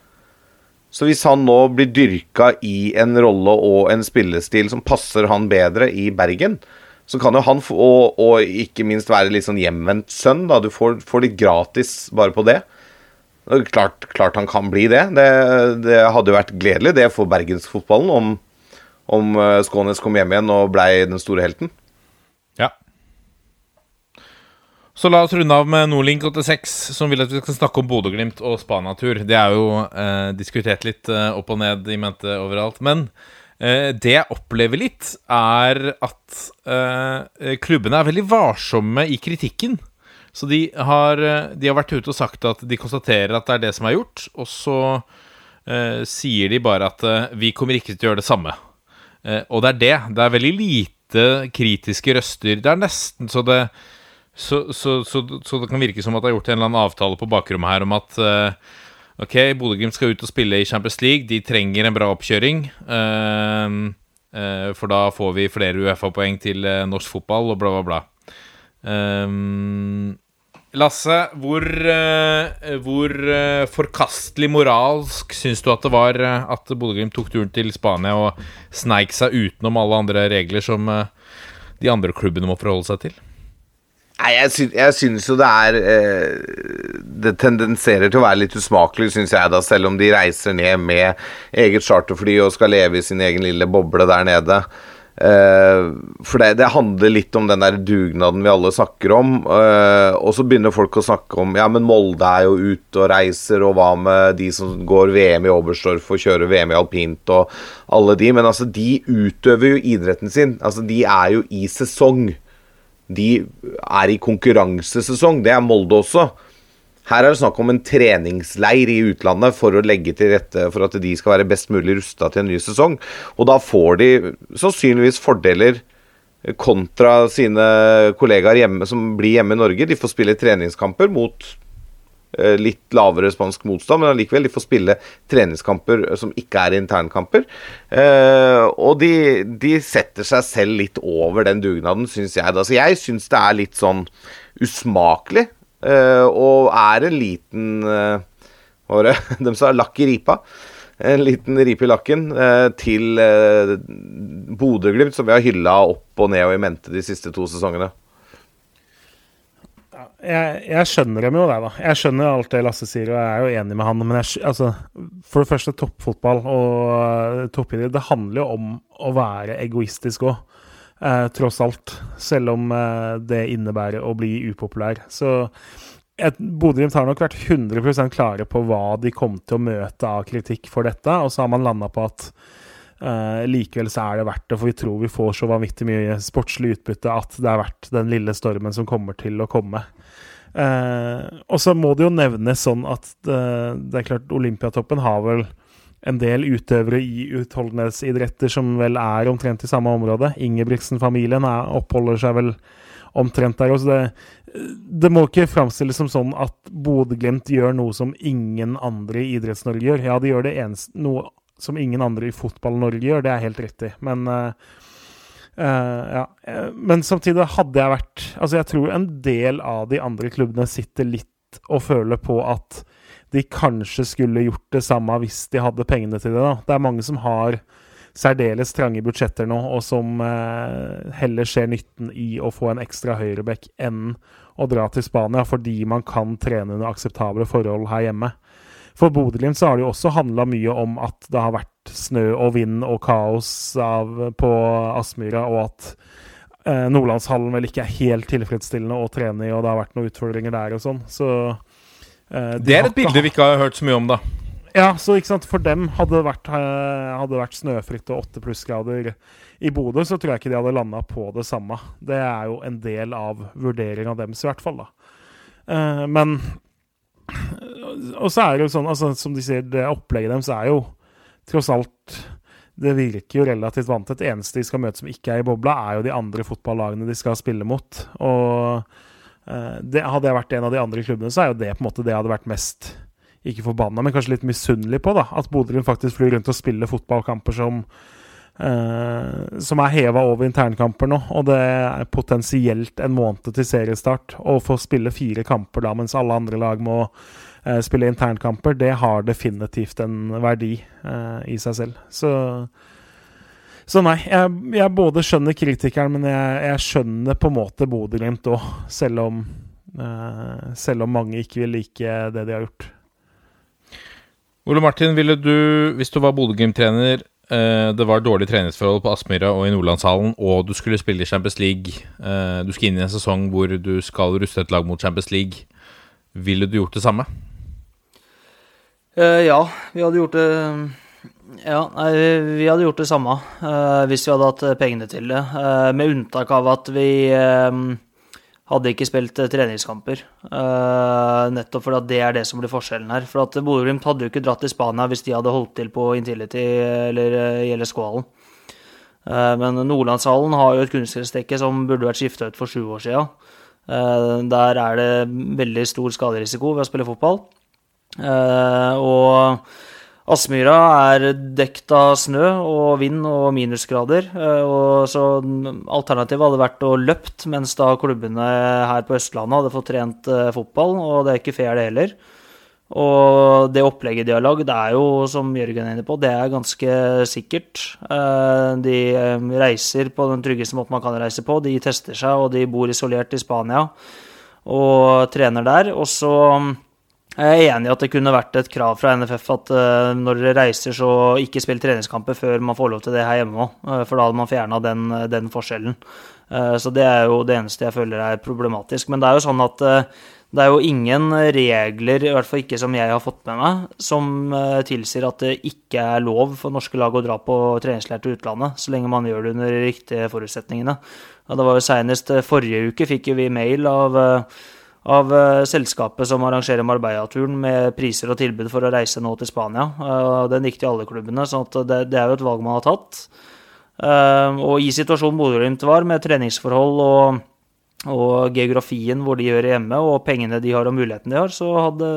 Så hvis han nå blir dyrka i en rolle og en spillestil som passer han bedre i Bergen, så kan jo han og, og ikke minst være litt sånn hjemvendt sønn, da. Du får, får litt gratis bare på det. Klart, klart, han kan bli det. det. det. hadde jo vært gledelig det for bergensfotballen om, om eh, Skånes kom hjem igjen og blei den store helten. Ja. Så la oss runde av med Nordlink86, som vil at vi skal snakke om Bodø-Glimt og Spanatur. Det er jo eh, diskutert litt eh, opp og ned i mente overalt. Men eh, det jeg opplever litt, er at eh, klubbene er veldig varsomme i kritikken. Så de har, eh, de har, vært ute og sagt at de konstaterer at det er det som er gjort, og så eh, sier de bare at vi kommer ikke til å gjøre det samme. Og det er det. Det er veldig lite kritiske røster. Det er nesten så det så, så, så, så, det kan virke som at det er gjort en eller annen avtale på bakrommet her om at uh, Ok, Bodø-Glimt skal ut og spille i Champions League. De trenger en bra oppkjøring. Eh, for da får vi flere Uefa-poeng til norsk fotball, og bla, bla, bla. Lasse, hvor, uh, hvor uh, forkastelig moralsk syns du at det var uh, at Bodø-Glimt tok turen til Spania og sneik seg utenom alle andre regler som de andre klubbene må forholde seg til? Nei, jeg, sy syns jo det er Det tendenserer til å være litt usmakelig, syns jeg, da, selv om de reiser ned med eget charterfly og skal leve i sin egen lille boble der nede. Eh, for det, det, handler litt om den der dugnaden vi alle snakker om. Eh, og så begynner folk å snakke om Ja, men Molde er jo ute og reiser, og hva med de som går VM i Oberstdorf og kjører VM i alpint, og alle de. Men altså, de utøver jo idretten sin. Altså, de er jo i sesong. De er i konkurransesesong. Det er Molde også. Her er det snakk om en treningsleir i utlandet for å legge til rette for at de skal være best mulig rusta til en ny sesong. Og da får de sannsynligvis fordeler kontra sine kollegaer hjemme, som blir hjemme i Norge. De får spille treningskamper mot litt lavere spansk motstand, men allikevel de får spille treningskamper som ikke er internkamper. Eh, og de, de, setter seg selv litt over den dugnaden, syns jeg. Altså, jeg syns det er litt sånn usmakelig og er en liten Hva var det de sa? Lakk i ripa. en liten ripe i lakken eh, til eh, Bodø-Glimt, som vi har hylla opp og ned og i mente de siste to sesongene. Jeg, jeg, skjønner dem jo, det, da. Jeg skjønner alt det Lasse sier, og jeg er jo enig med han. Men jeg, altså, for det første, toppfotball og toppidrett, det handler jo om å være egoistisk òg. Eh, tross alt. Selv om eh, det innebærer å bli upopulær. Så Bodø-Glimt har nok vært 100% klare på hva de kom til å møte av kritikk for dette, og så har man landa på at uh, likevel så er det verdt det, for vi tror vi får så vanvittig mye sportslig utbytte at det er verdt den lille stormen som kommer til å komme. Uh, og så må det jo nevnes sånn at uh, det er klart Olympiatoppen har vel en del utøvere i utholdenhetsidretter som vel er omtrent i samme område. Ingebrigtsen-familien oppholder seg vel omtrent der også. Det, det må ikke framstilles som sånn at Bodø-Glimt gjør noe som ingen andre i Idretts-Norge gjør. Ja, de gjør det eneste, noe som ingen andre i Fotball-Norge gjør, det er helt riktig. Men uh, Uh, ja. Men samtidig hadde jeg vært Altså, jeg tror en del av de andre klubbene sitter litt og føler på at de kanskje skulle gjort det samme hvis de hadde pengene til det. da. Det er mange som har særdeles trange budsjetter nå, og som uh, heller ser nytten i å få en ekstra høyreback enn å dra til Spania, fordi man kan trene under akseptable forhold her hjemme. For Bodø-Glimt har det jo også handla mye om at det har vært snø og vind og kaos av, på Aspmyra, og at eh, Nordlandshallen vel ikke er helt tilfredsstillende å trene i, og det har vært noen utfordringer der og sånn. Så eh, de Det er et bilde vi ikke har hørt så mye om, da. Ja, så ikke sant, for dem hadde det vært, eh, hadde vært snøfritt og åtte plussgrader i Bodø, så tror jeg ikke de hadde landa på det samme. Det er jo en del av vurderinga deres, i hvert fall. da. Uh, men Og så er det jo sånn, altså, som de sier, det opplegget deres er jo tross alt Det virker jo relativt vant Et eneste de skal møte som ikke er i bobla, er jo de andre fotballagene de skal spille mot. Og uh, det, hadde jeg vært en av de andre klubbene, så er jo det på en måte det jeg hadde vært mest ikke forbanna, men kanskje litt misunnelig på. da, At Bodø faktisk flyr rundt og spiller fotballkamper som eh, som er heva over internkamper nå. Og det er potensielt en måned til seriestart. Å få spille fire kamper da mens alle andre lag må eh, spille internkamper, det har definitivt en verdi eh, i seg selv. Så så nei, jeg, jeg, både skjønner kritikeren, men jeg, jeg skjønner på en måte Bodø-Glimt òg, selv, uh, selv om mange ikke vil like det de har gjort. Ole Martin, ville du, hvis du var Bodø-Glimt-trener, eh, det var dårlige treningsforhold på Aspmyra og i Nordlandshallen, og du skulle spille i Champions League, eh, du skal inn i en sesong hvor du skal ruste et lag mot Champions League, ville du gjort det samme? Uh, ja, vi hadde gjort det Ja, nei, vi hadde gjort det samme uh, hvis vi hadde hatt pengene til det. Uh, med unntak av at vi hadde ikke spilt eh, treningskamper. Nettopp fordi det er det som blir forskjellen her. For at Bodø-Glimt hadde jo ikke dratt til Spania hvis de hadde holdt til på Intility eller i LSK-hallen. Men Nordlandshallen har jo et kunstgressdekke som burde vært skifta ut for sju år sia. der er det veldig stor skaderisiko ved å spille fotball. Og Aspmyra er dekt av snø og vind og minusgrader. Eh, og så Alternativet hadde vært å løpt, mens da klubbene her på Østlandet hadde fått trent eh, fotball. Og det er ikke fair, det heller. Og det opplegget de har lagd, er jo, som Jørgen er inne på, det er ganske sikkert. Eh, de reiser på den tryggeste måten man kan reise på. De tester seg, og de bor isolert i Spania og trener der. Og så jeg er enig i at det kunne vært et krav fra NFF at uh, når dere reiser, så ikke spill treningskamper før man får lov til det her hjemme òg. Uh, for da hadde man fjerna den, den, forskjellen. Uh, så det er jo det eneste jeg føler er problematisk. Men det er jo sånn at det er jo ingen regler, i hvert fall ikke som jeg har fått med meg, som tilsier at det ikke er lov for norske lag å dra på treningsleir til utlandet, så lenge man gjør det under de riktige forutsetningene. Og det var jo Senest forrige uke fikk vi mail av av uh, selskapet som arrangerer Marbella-turen med priser og tilbud for å reise nå til Spania. Uh, den gikk til alle klubbene, så det, det, er jo et valg man har tatt. Uh, og i situasjonen Bodø-Glimt var, med treningsforhold og, og, geografien hvor de gjør hjemme, og pengene de har og muligheten de har, så hadde,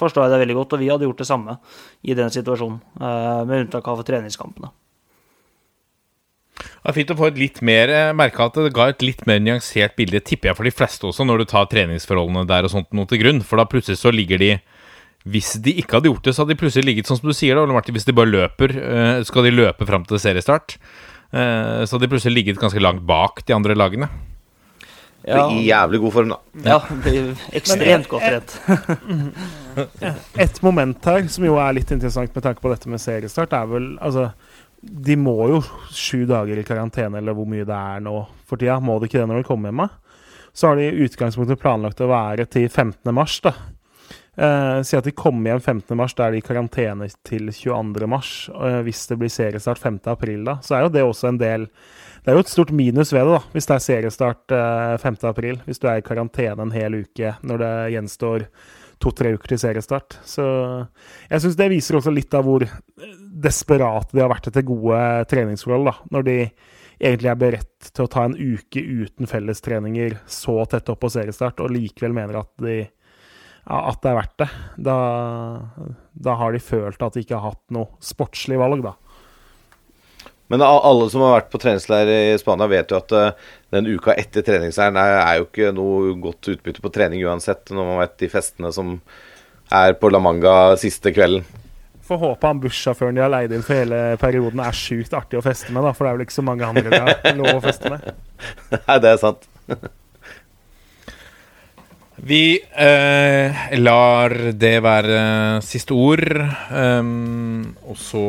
forstår jeg det veldig godt. Og vi hadde gjort det samme i den situasjonen, med unntak av treningskampene. Det er fint å få et litt mer merke at det ga et litt mer nyansert bilde, tipper jeg for de fleste også, når du tar treningsforholdene der og sånt noe til grunn. For da plutselig så ligger de hvis de ikke hadde gjort det, så hadde de plutselig ligget sånn som du sier. da, Ole Martin, Hvis de bare løper, eh, skal de løpe fram til seriestart. Eh, så hadde de plutselig ligget ganske langt bak de andre lagene. Ja, I jævlig god form, da. ja ekstremt godt trent. Et moment her som jo er litt interessant med tanke på dette med seriestart, er vel altså De må jo sju dager i karantene, eller hvor mye det er nå for tida. Må de ikke det når de kommer hjem? Så har de i utgangspunktet planlagt å være til 15. mars, da. Eh, si at de kommer hjem 15. mars, da er de i karantene til 22. mars. Eh, hvis det blir seriestart 5. april, da, så er jo det også en del Det er jo et stort minus ved det, da, hvis det er seriestart eh, 5. april. Hvis du er i karantene en hel uke når det gjenstår to-tre uker til seriestart. Så jeg syns det viser også litt av hvor desperate de har vært etter gode treningsforhold, da. Når de egentlig er beredt til å ta en uke uten fellestreninger så tett opp på seriestart, og likevel mener at, de, ja, at det er verdt det. Da, da har de følt at de ikke har hatt noe sportslig valg, da. Men alle som har vært på treningsleir i Spania, vet jo at eh, den uka etter treningsleiren er, er jo ikke noe godt utbytte på trening uansett, når man vet de festene som er på La Manga siste kvelden. Får håpe han bussjåføren de har leid inn for hele perioden, er sjukt artig å feste med, da, for det er vel ikke så mange andre de har lov å feste med. Nei, det er sant. Vi eh, lar det være siste ord. Um, og så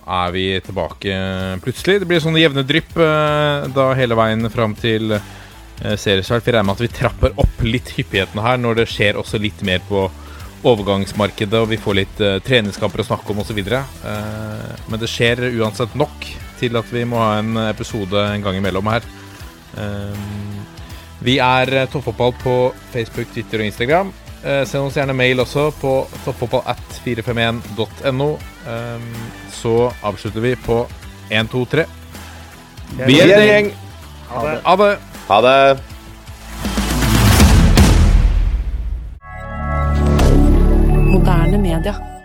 er vi tilbake plutselig. Det blir sånne jevne drypp eh, da hele veien fram til eh, seriestart. Vi regner med at vi trapper opp litt hyppigheten her når det skjer også litt mer på overgangsmarkedet, og vi får litt eh, treningskamper å snakke om osv. Eh, men det skjer uansett nok til at vi må ha en episode en gang imellom her. Ehm, vi er eh, Toppfotball på Facebook, Twitter og Instagram. Eh, send oss gjerne mail også på toppfotballat451.no. Um, så avslutter vi på 1, 2, 3. Vi er en gjeng. Ha det. Ha det. Ha det. Moderne media.